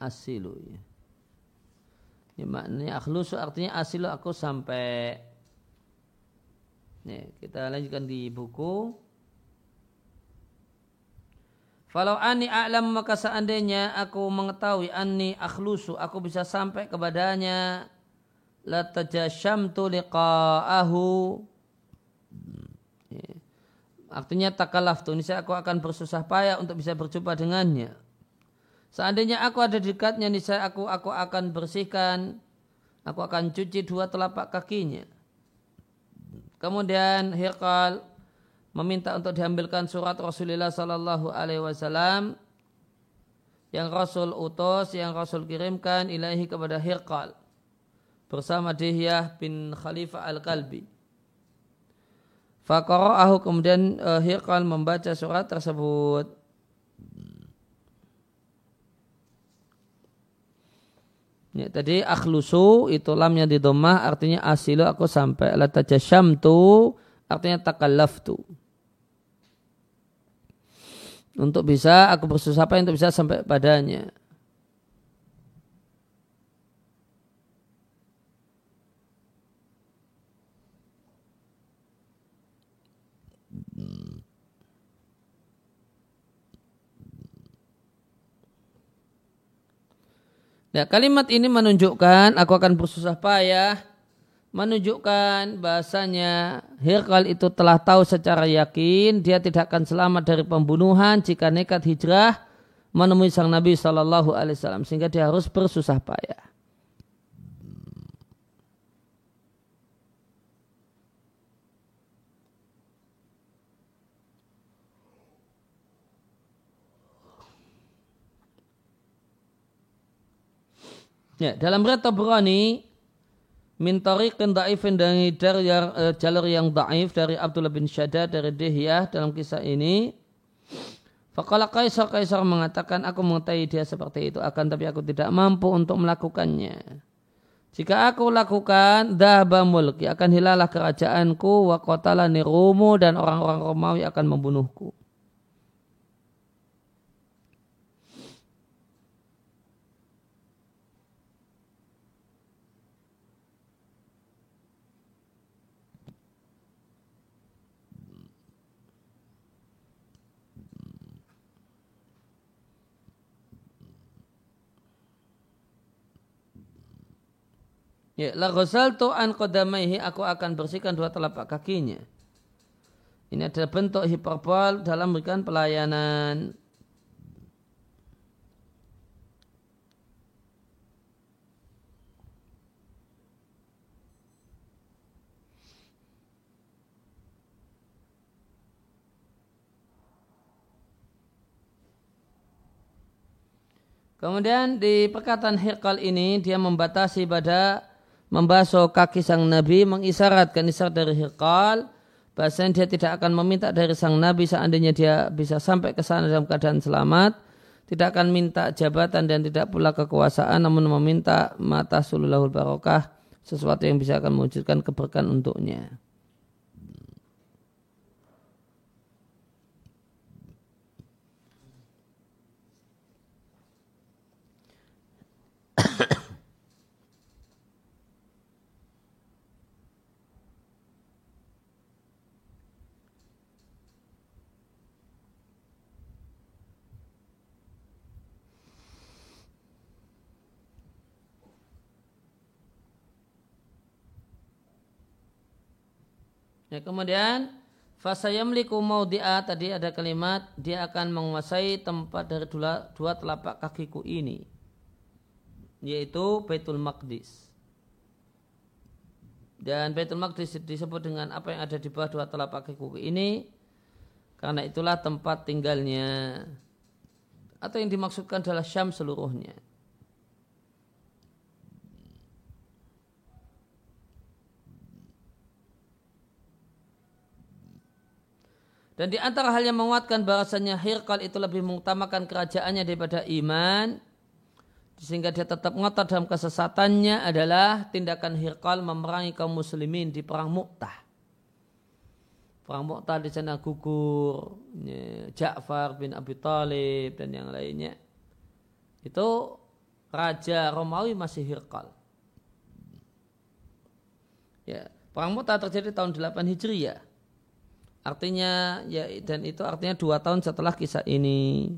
A: asilu ya. Ini maknanya akhlusu artinya asilu aku sampai Nih, kita lanjutkan di buku. Falau ani a'lam maka seandainya aku mengetahui anni akhlusu aku bisa sampai kepadanya la tajashamtu liqa'ahu Artinya takalaf saya aku akan bersusah payah untuk bisa berjumpa dengannya. Seandainya aku ada dekatnya, saya aku aku akan bersihkan, aku akan cuci dua telapak kakinya. Kemudian Hirqal meminta untuk diambilkan surat Rasulullah Sallallahu Alaihi Wasallam yang Rasul utus, yang Rasul kirimkan ilahi kepada Hirqal bersama Dihyah bin Khalifah Al-Kalbi. Fakora'ahu kemudian uh, Hirqal membaca surat tersebut. Ya, tadi akhlusu itu lamnya di domah artinya asilu aku sampai lataja syamtu artinya takallaftu. Untuk bisa aku bersusah payah untuk bisa sampai padanya. Ya, kalimat ini menunjukkan aku akan bersusah payah menunjukkan bahasanya Hirkal itu telah tahu secara yakin dia tidak akan selamat dari pembunuhan jika nekat hijrah menemui sang Nabi Shallallahu Alaihi Wasallam sehingga dia harus bersusah payah. Ya, dalam riwayat Tabrani min tariqin da'ifin dari, dari uh, jalur yang da'if dari Abdullah bin Syadad dari Dihyah dalam kisah ini Fakala Kaisar Kaisar mengatakan aku mengetahui dia seperti itu akan tapi aku tidak mampu untuk melakukannya. Jika aku lakukan dahba mulki akan hilalah kerajaanku wa qatala nirumu dan orang-orang Romawi akan membunuhku. Ya, la tu an qadamaihi aku akan bersihkan dua telapak kakinya. Ini adalah bentuk hiperbol dalam memberikan pelayanan. Kemudian di perkataan Hirkal ini dia membatasi pada membasuh kaki sang Nabi mengisyaratkan isyarat dari Hirqal bahasanya dia tidak akan meminta dari sang Nabi seandainya dia bisa sampai ke sana dalam keadaan selamat tidak akan minta jabatan dan tidak pula kekuasaan namun meminta mata sululahul barokah sesuatu yang bisa akan mewujudkan keberkahan untuknya. Ya, kemudian fasayamliku dia tadi ada kalimat dia akan menguasai tempat dari dua, dua telapak kakiku ini yaitu Baitul Maqdis. Dan Baitul Maqdis disebut dengan apa yang ada di bawah dua telapak kakiku ini karena itulah tempat tinggalnya atau yang dimaksudkan adalah Syam seluruhnya. Dan di antara hal yang menguatkan bahasanya Hirkal itu lebih mengutamakan kerajaannya daripada iman. Sehingga dia tetap ngotot dalam kesesatannya adalah tindakan Hirkal memerangi kaum muslimin di perang Mu'tah. Perang Mu'tah di sana gugur ya, Ja'far bin Abi Talib dan yang lainnya. Itu Raja Romawi masih Hirkal. Ya, perang Mu'tah terjadi tahun 8 Hijriyah. Artinya ya dan itu artinya dua tahun setelah kisah ini.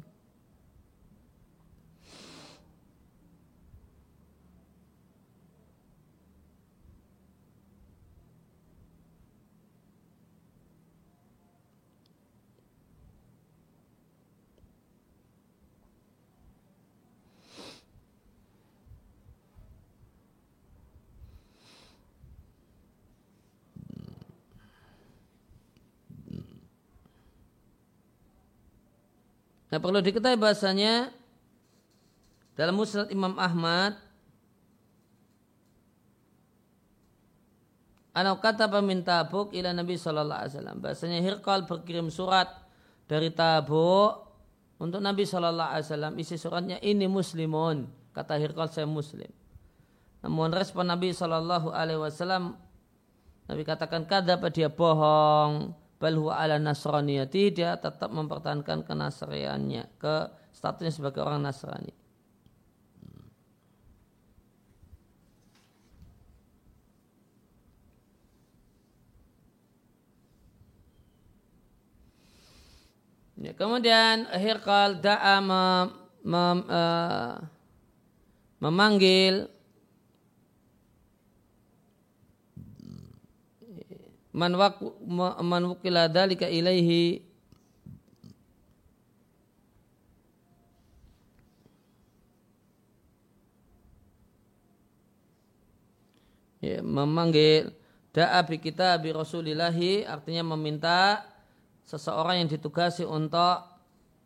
A: Nah perlu diketahui bahasanya dalam musnad Imam Ahmad Anak kata peminta Tabuk ila Nabi Sallallahu Alaihi Wasallam. Bahasanya Hirqal berkirim surat dari Tabuk untuk Nabi Sallallahu Alaihi Wasallam. Isi suratnya ini muslimun. Kata Hirqal saya muslim. Namun respon Nabi Sallallahu Alaihi Wasallam Nabi katakan pada dia bohong. Bal huwa ala nasraniyati dia tetap mempertahankan kenasriannya ke statusnya sebagai orang Nasrani. Ya, kemudian Hirqal da'a mem, mem, uh, memanggil man, wukila dalika ilaihi ya, memanggil da'a bi kita bi rasulillahi artinya meminta seseorang yang ditugasi untuk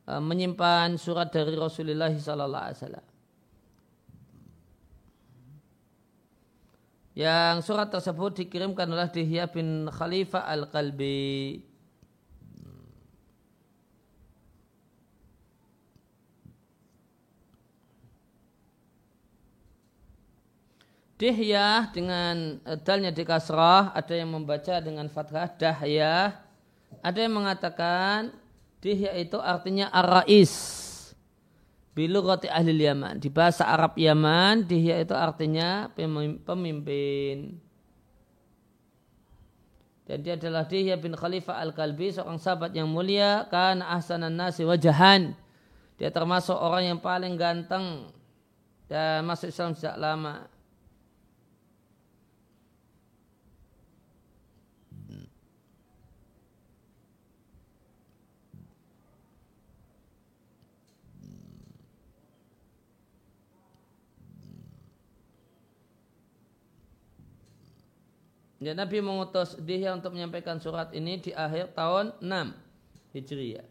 A: uh, menyimpan surat dari Rasulullah sallallahu alaihi wasallam. Yang surat tersebut dikirimkan oleh Dihya bin Khalifah Al-Qalbi. Dihya dengan dalnya di kasrah, ada yang membaca dengan fathah Dahya ada yang mengatakan dihya itu artinya ar-rais. Bilugati ahli Yaman. Di bahasa Arab Yaman, dihya itu artinya pemimpin. Dan dia adalah Dihya bin Khalifah Al-Kalbi, seorang sahabat yang mulia, kan ahsanan nasi wajahan. Dia termasuk orang yang paling ganteng dan masuk Islam sejak lama. Ya, Nabi mengutus dia untuk menyampaikan surat ini di akhir tahun 6 Hijriah.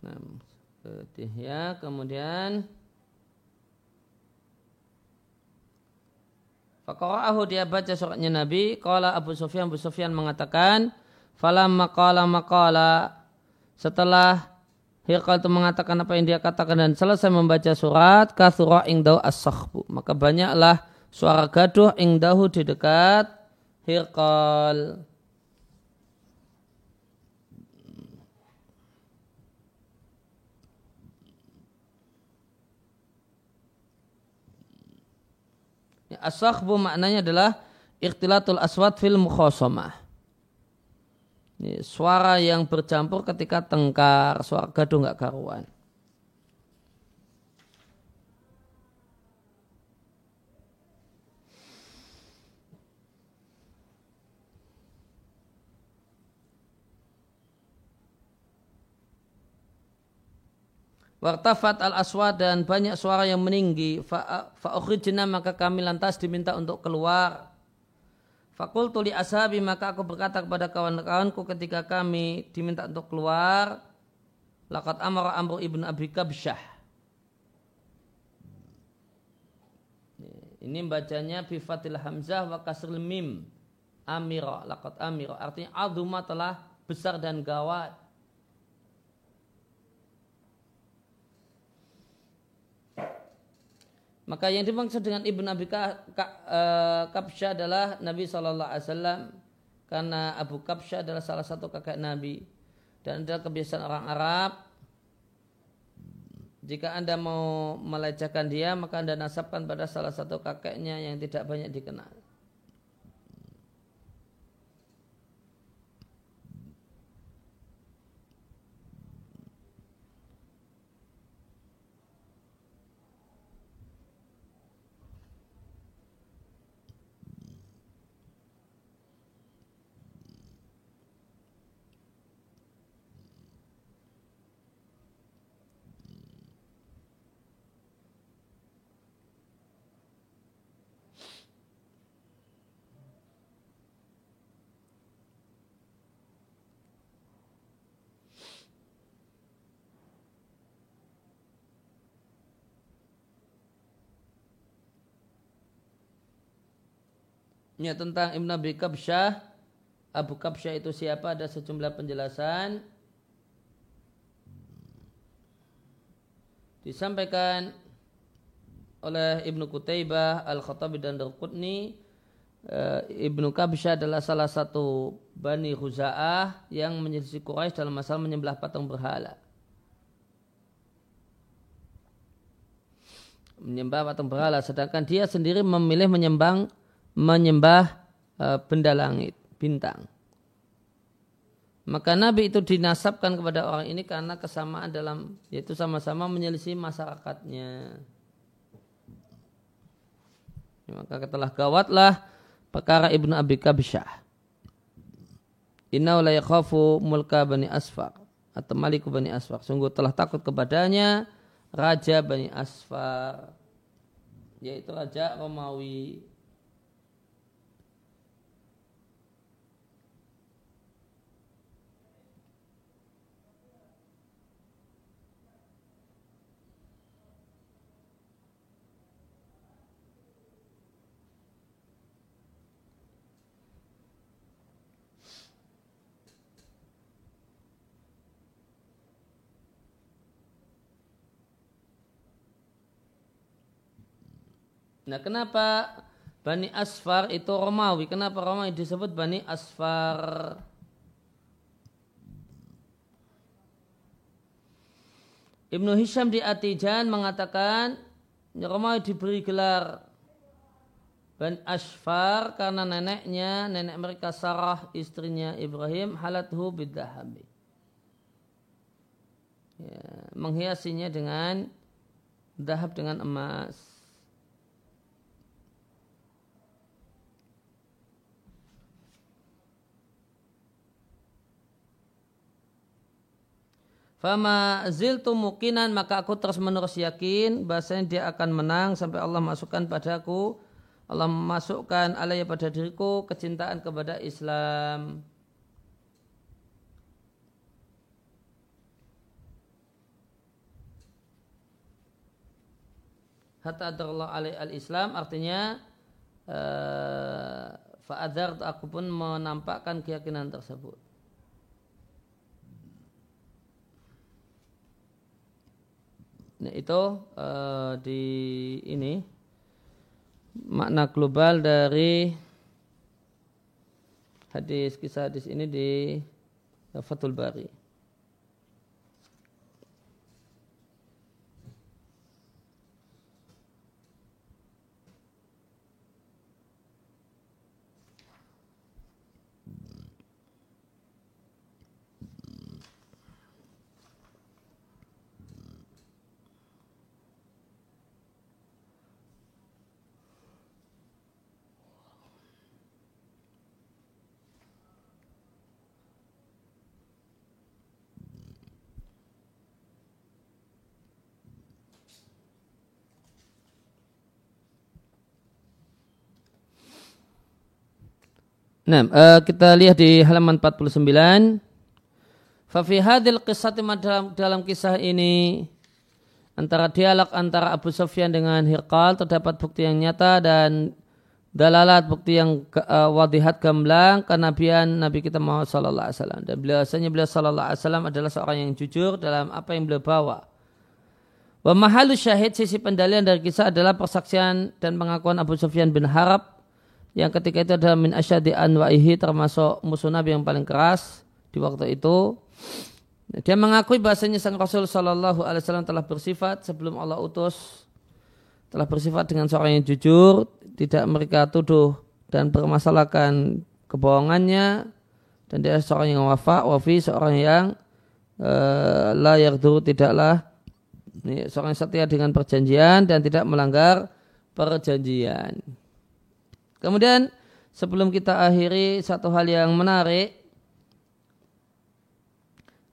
A: Nah, ya kemudian Fakora'ahu dia baca suratnya Nabi. Kala Abu Sufyan, Abu Sufyan mengatakan, Falam makala makala. Setelah Hirqal itu mengatakan apa yang dia katakan dan selesai membaca surat, kathura ingdahu as -sahbu. Maka banyaklah suara gaduh ingdahu di dekat Hirqal. As-sakhbu maknanya adalah ikhtilatul aswad fil mukhosamah. suara yang bercampur ketika tengkar, suara gaduh nggak karuan. Wartafat al aswad dan banyak suara yang meninggi. Fa'ukhrijna maka kami lantas diminta untuk keluar. Fakul tuli ashabi maka aku berkata kepada kawan-kawanku ketika kami diminta untuk keluar. Lakat amara amru ibn abi kabsyah. Ini bacanya bifatil hamzah wa kasril mim. Amira, lakat amira. Artinya azuma telah besar dan gawat. Maka yang dimaksud dengan Ibn Abi eh, Kabsha adalah Nabi Shallallahu Alaihi Wasallam. Karena Abu Kabsha adalah salah satu kakek Nabi. Dan adalah kebiasaan orang Arab. Jika anda mau melecehkan dia maka anda nasabkan pada salah satu kakeknya yang tidak banyak dikenal. Ya tentang Ibn Abi Kabsyah. Abu Kabsyah itu siapa? Ada sejumlah penjelasan. Disampaikan oleh Ibnu Kutaibah, Al-Khattabi dan Darqutni eh, Ibnu Kabsyah adalah salah satu Bani Khuza'ah yang menyelisih Quraisy dalam masalah menyembelih patung berhala. Menyembah patung berhala, sedangkan dia sendiri memilih menyembang menyembah uh, benda langit, bintang. Maka Nabi itu dinasabkan kepada orang ini karena kesamaan dalam yaitu sama-sama menyelisih masyarakatnya. Ya, maka telah gawatlah perkara Ibnu Abi Kabsyah. Inna la yakhafu mulka bani asfar atau maliku bani asfar. Sungguh telah takut kepadanya raja bani asfar yaitu raja Romawi Nah kenapa Bani Asfar itu Romawi? Kenapa Romawi disebut Bani Asfar? Ibnu Hisham di Atijan mengatakan Romawi diberi gelar Bani Asfar karena neneknya, nenek mereka Sarah, istrinya Ibrahim, halathu bidahabi. Ya, menghiasinya dengan dahab dengan emas. Fama ziltu mukinan maka aku terus menerus yakin bahasanya dia akan menang sampai Allah masukkan padaku Allah memasukkan alaiya pada diriku kecintaan kepada Islam. Hatta adarullah alaih al-Islam artinya uh, aku pun menampakkan keyakinan tersebut. Itu uh, di ini makna global dari hadis kisah hadis ini di Fathul Bari. Nah, uh, kita lihat di halaman 49. Fafi hadil kisah dalam, dalam kisah ini antara dialog antara Abu Sufyan dengan Hirqal terdapat bukti yang nyata dan dalalat bukti yang uh, wadihat gamblang kenabian Nabi kita Muhammad sallallahu alaihi wasallam dan beliau beliau sallallahu alaihi wasallam adalah seorang yang jujur dalam apa yang beliau bawa. Wa mahalu syahid sisi pendalian dari kisah adalah persaksian dan pengakuan Abu Sufyan bin Harab yang ketika itu adalah min asyadi anwa'ihi termasuk musuh Nabi yang paling keras di waktu itu. Dia mengakui bahasanya sang Rasul Shallallahu Alaihi Wasallam telah bersifat sebelum Allah utus telah bersifat dengan seorang yang jujur, tidak mereka tuduh dan bermasalahkan kebohongannya dan dia seorang yang wafa, wafi, seorang yang uh, la dulu tidaklah seorang yang setia dengan perjanjian dan tidak melanggar perjanjian. Kemudian sebelum kita akhiri satu hal yang menarik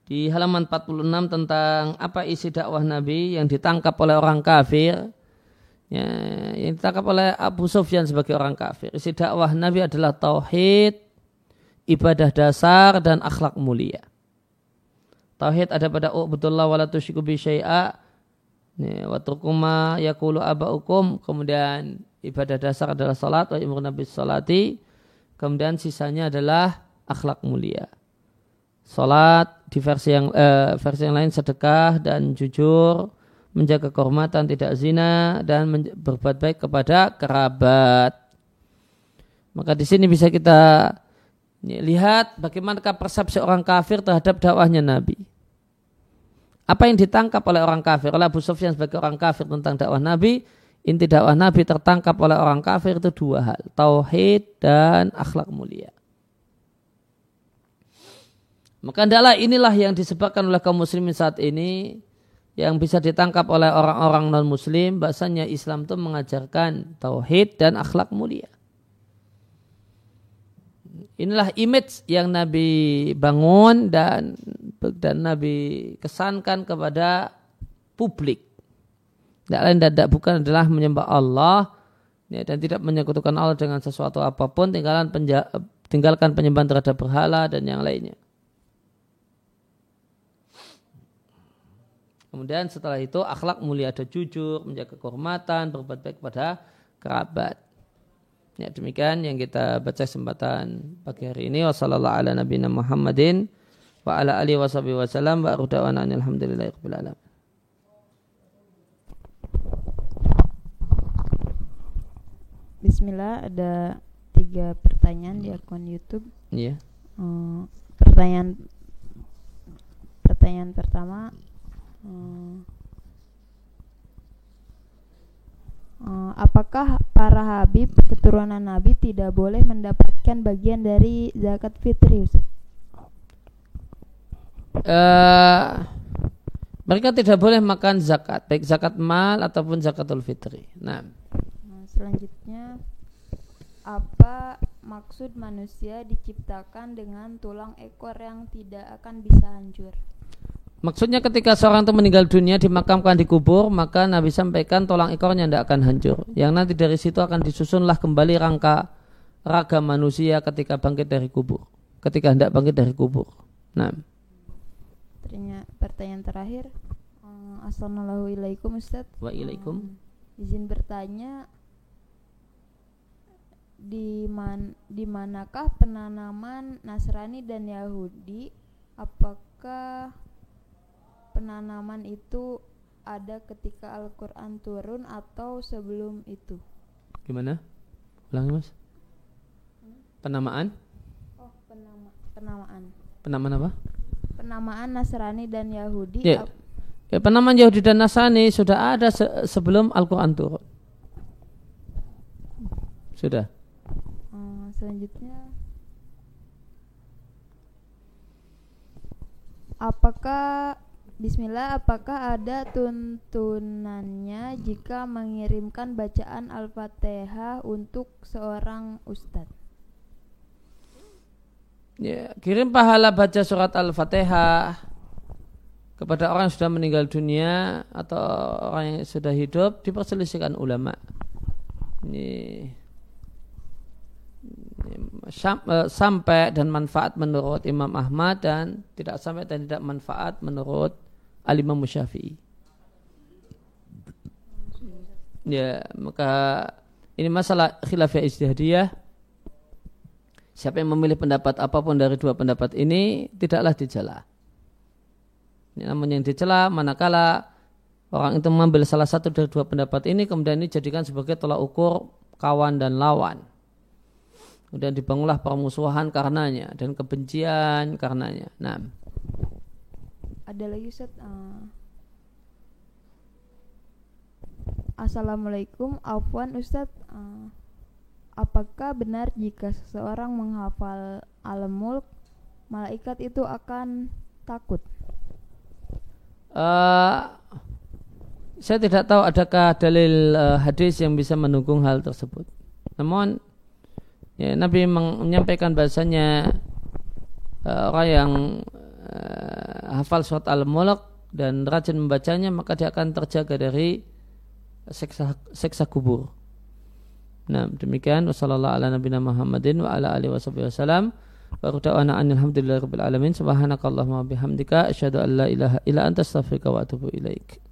A: di halaman 46 tentang apa isi dakwah Nabi yang ditangkap oleh orang kafir ya, yang ditangkap oleh Abu Sufyan sebagai orang kafir. Isi dakwah Nabi adalah tauhid, ibadah dasar dan akhlak mulia. Tauhid ada pada ubudullah wa la tusyriku bi syai'a wa turkuma yaqulu aba'ukum kemudian ibadah dasar adalah salat wa imrun nabi salati. Kemudian sisanya adalah akhlak mulia. Salat di versi yang eh, versi yang lain sedekah dan jujur menjaga kehormatan tidak zina dan berbuat baik kepada kerabat. Maka di sini bisa kita lihat bagaimana persepsi orang kafir terhadap dakwahnya Nabi. Apa yang ditangkap oleh orang kafir, oleh Abu Sufyan sebagai orang kafir tentang dakwah Nabi, inti dakwah Nabi tertangkap oleh orang kafir itu dua hal, tauhid dan akhlak mulia. Maka adalah inilah yang disebabkan oleh kaum muslimin saat ini yang bisa ditangkap oleh orang-orang non muslim bahasanya Islam itu mengajarkan tauhid dan akhlak mulia. Inilah image yang Nabi bangun dan dan Nabi kesankan kepada publik. Tidak lain dan tidak bukan adalah menyembah Allah ya, dan tidak menyekutukan Allah dengan sesuatu apa pun, tinggalkan, penja, tinggalkan penyembahan terhadap berhala dan yang lainnya. Kemudian setelah itu akhlak mulia ada jujur, menjaga kehormatan, berbuat baik kepada kerabat. Ya, demikian yang kita baca kesempatan pagi hari ini. Wassalamualaikum ala nabiyina Muhammadin wa ala alihi wa wasallam wa rudawana.
B: Bismillah ada tiga pertanyaan di akun YouTube.
A: Iya. Yeah.
B: Hmm, pertanyaan pertanyaan pertama hmm, Uh, apakah para habib keturunan Nabi tidak boleh mendapatkan bagian dari zakat fitri?
A: Uh, mereka tidak boleh makan zakat, baik zakat mal ataupun zakatul fitri. Nah,
B: nah selanjutnya apa maksud manusia diciptakan dengan tulang ekor yang tidak akan bisa hancur?
A: Maksudnya ketika seorang itu meninggal dunia dimakamkan di kubur maka Nabi sampaikan tulang ekornya tidak akan hancur. Yang nanti dari situ akan disusunlah kembali rangka raga manusia ketika bangkit dari kubur. Ketika hendak bangkit dari kubur. Nah.
B: Pertanyaan terakhir. Eh, Assalamualaikum Ustaz.
A: Waalaikum.
B: Um, izin bertanya di man di manakah penanaman Nasrani dan Yahudi? Apakah penanaman itu ada ketika Al-Quran turun atau sebelum itu?
A: Gimana? Ulangi mas. Penamaan?
B: Oh, penama penamaan.
A: Penamaan apa?
B: Penamaan Nasrani dan Yahudi.
A: Ya, ya penamaan Yahudi dan Nasrani sudah ada se sebelum Al-Quran turun. Sudah.
B: Selanjutnya. Apakah Bismillah, apakah ada tuntunannya jika mengirimkan bacaan Al-Fatihah untuk seorang ustadz?
A: Ya, kirim pahala baca surat Al-Fatihah kepada orang yang sudah meninggal dunia atau orang yang sudah hidup diperselisihkan ulama. Ini sampai dan manfaat menurut Imam Ahmad dan tidak sampai dan tidak manfaat menurut Al-Imam. Ya, maka ini masalah khilafiyah ijtihadiyah. Siapa yang memilih pendapat apa pun dari dua pendapat ini tidaklah dicela. Namun yang dicela manakala orang itu mengambil salah satu dari dua pendapat ini kemudian ini jadikan sebagai tolak ukur kawan dan lawan. Kemudian dibangunlah permusuhan karenanya dan kebencian karenanya. Nah,
B: ada lagi Ustaz uh, Assalamualaikum Afwan Ustaz uh, Apakah benar jika seseorang menghafal alam mulk Malaikat itu akan takut?
A: Uh, saya tidak tahu adakah dalil uh, hadis yang bisa mendukung hal tersebut. Namun ya, Nabi menyampaikan bahasanya uh, orang yang uh, hafal surat Al-Mulk dan rajin membacanya maka dia akan terjaga dari seksa, seksa kubur. Nah, demikian wasallallahu ala nabiyina Muhammadin wa ala rabbil alamin. Subhanakallahumma bihamdika asyhadu an la ilaha illa anta astaghfiruka wa atubu ilaik.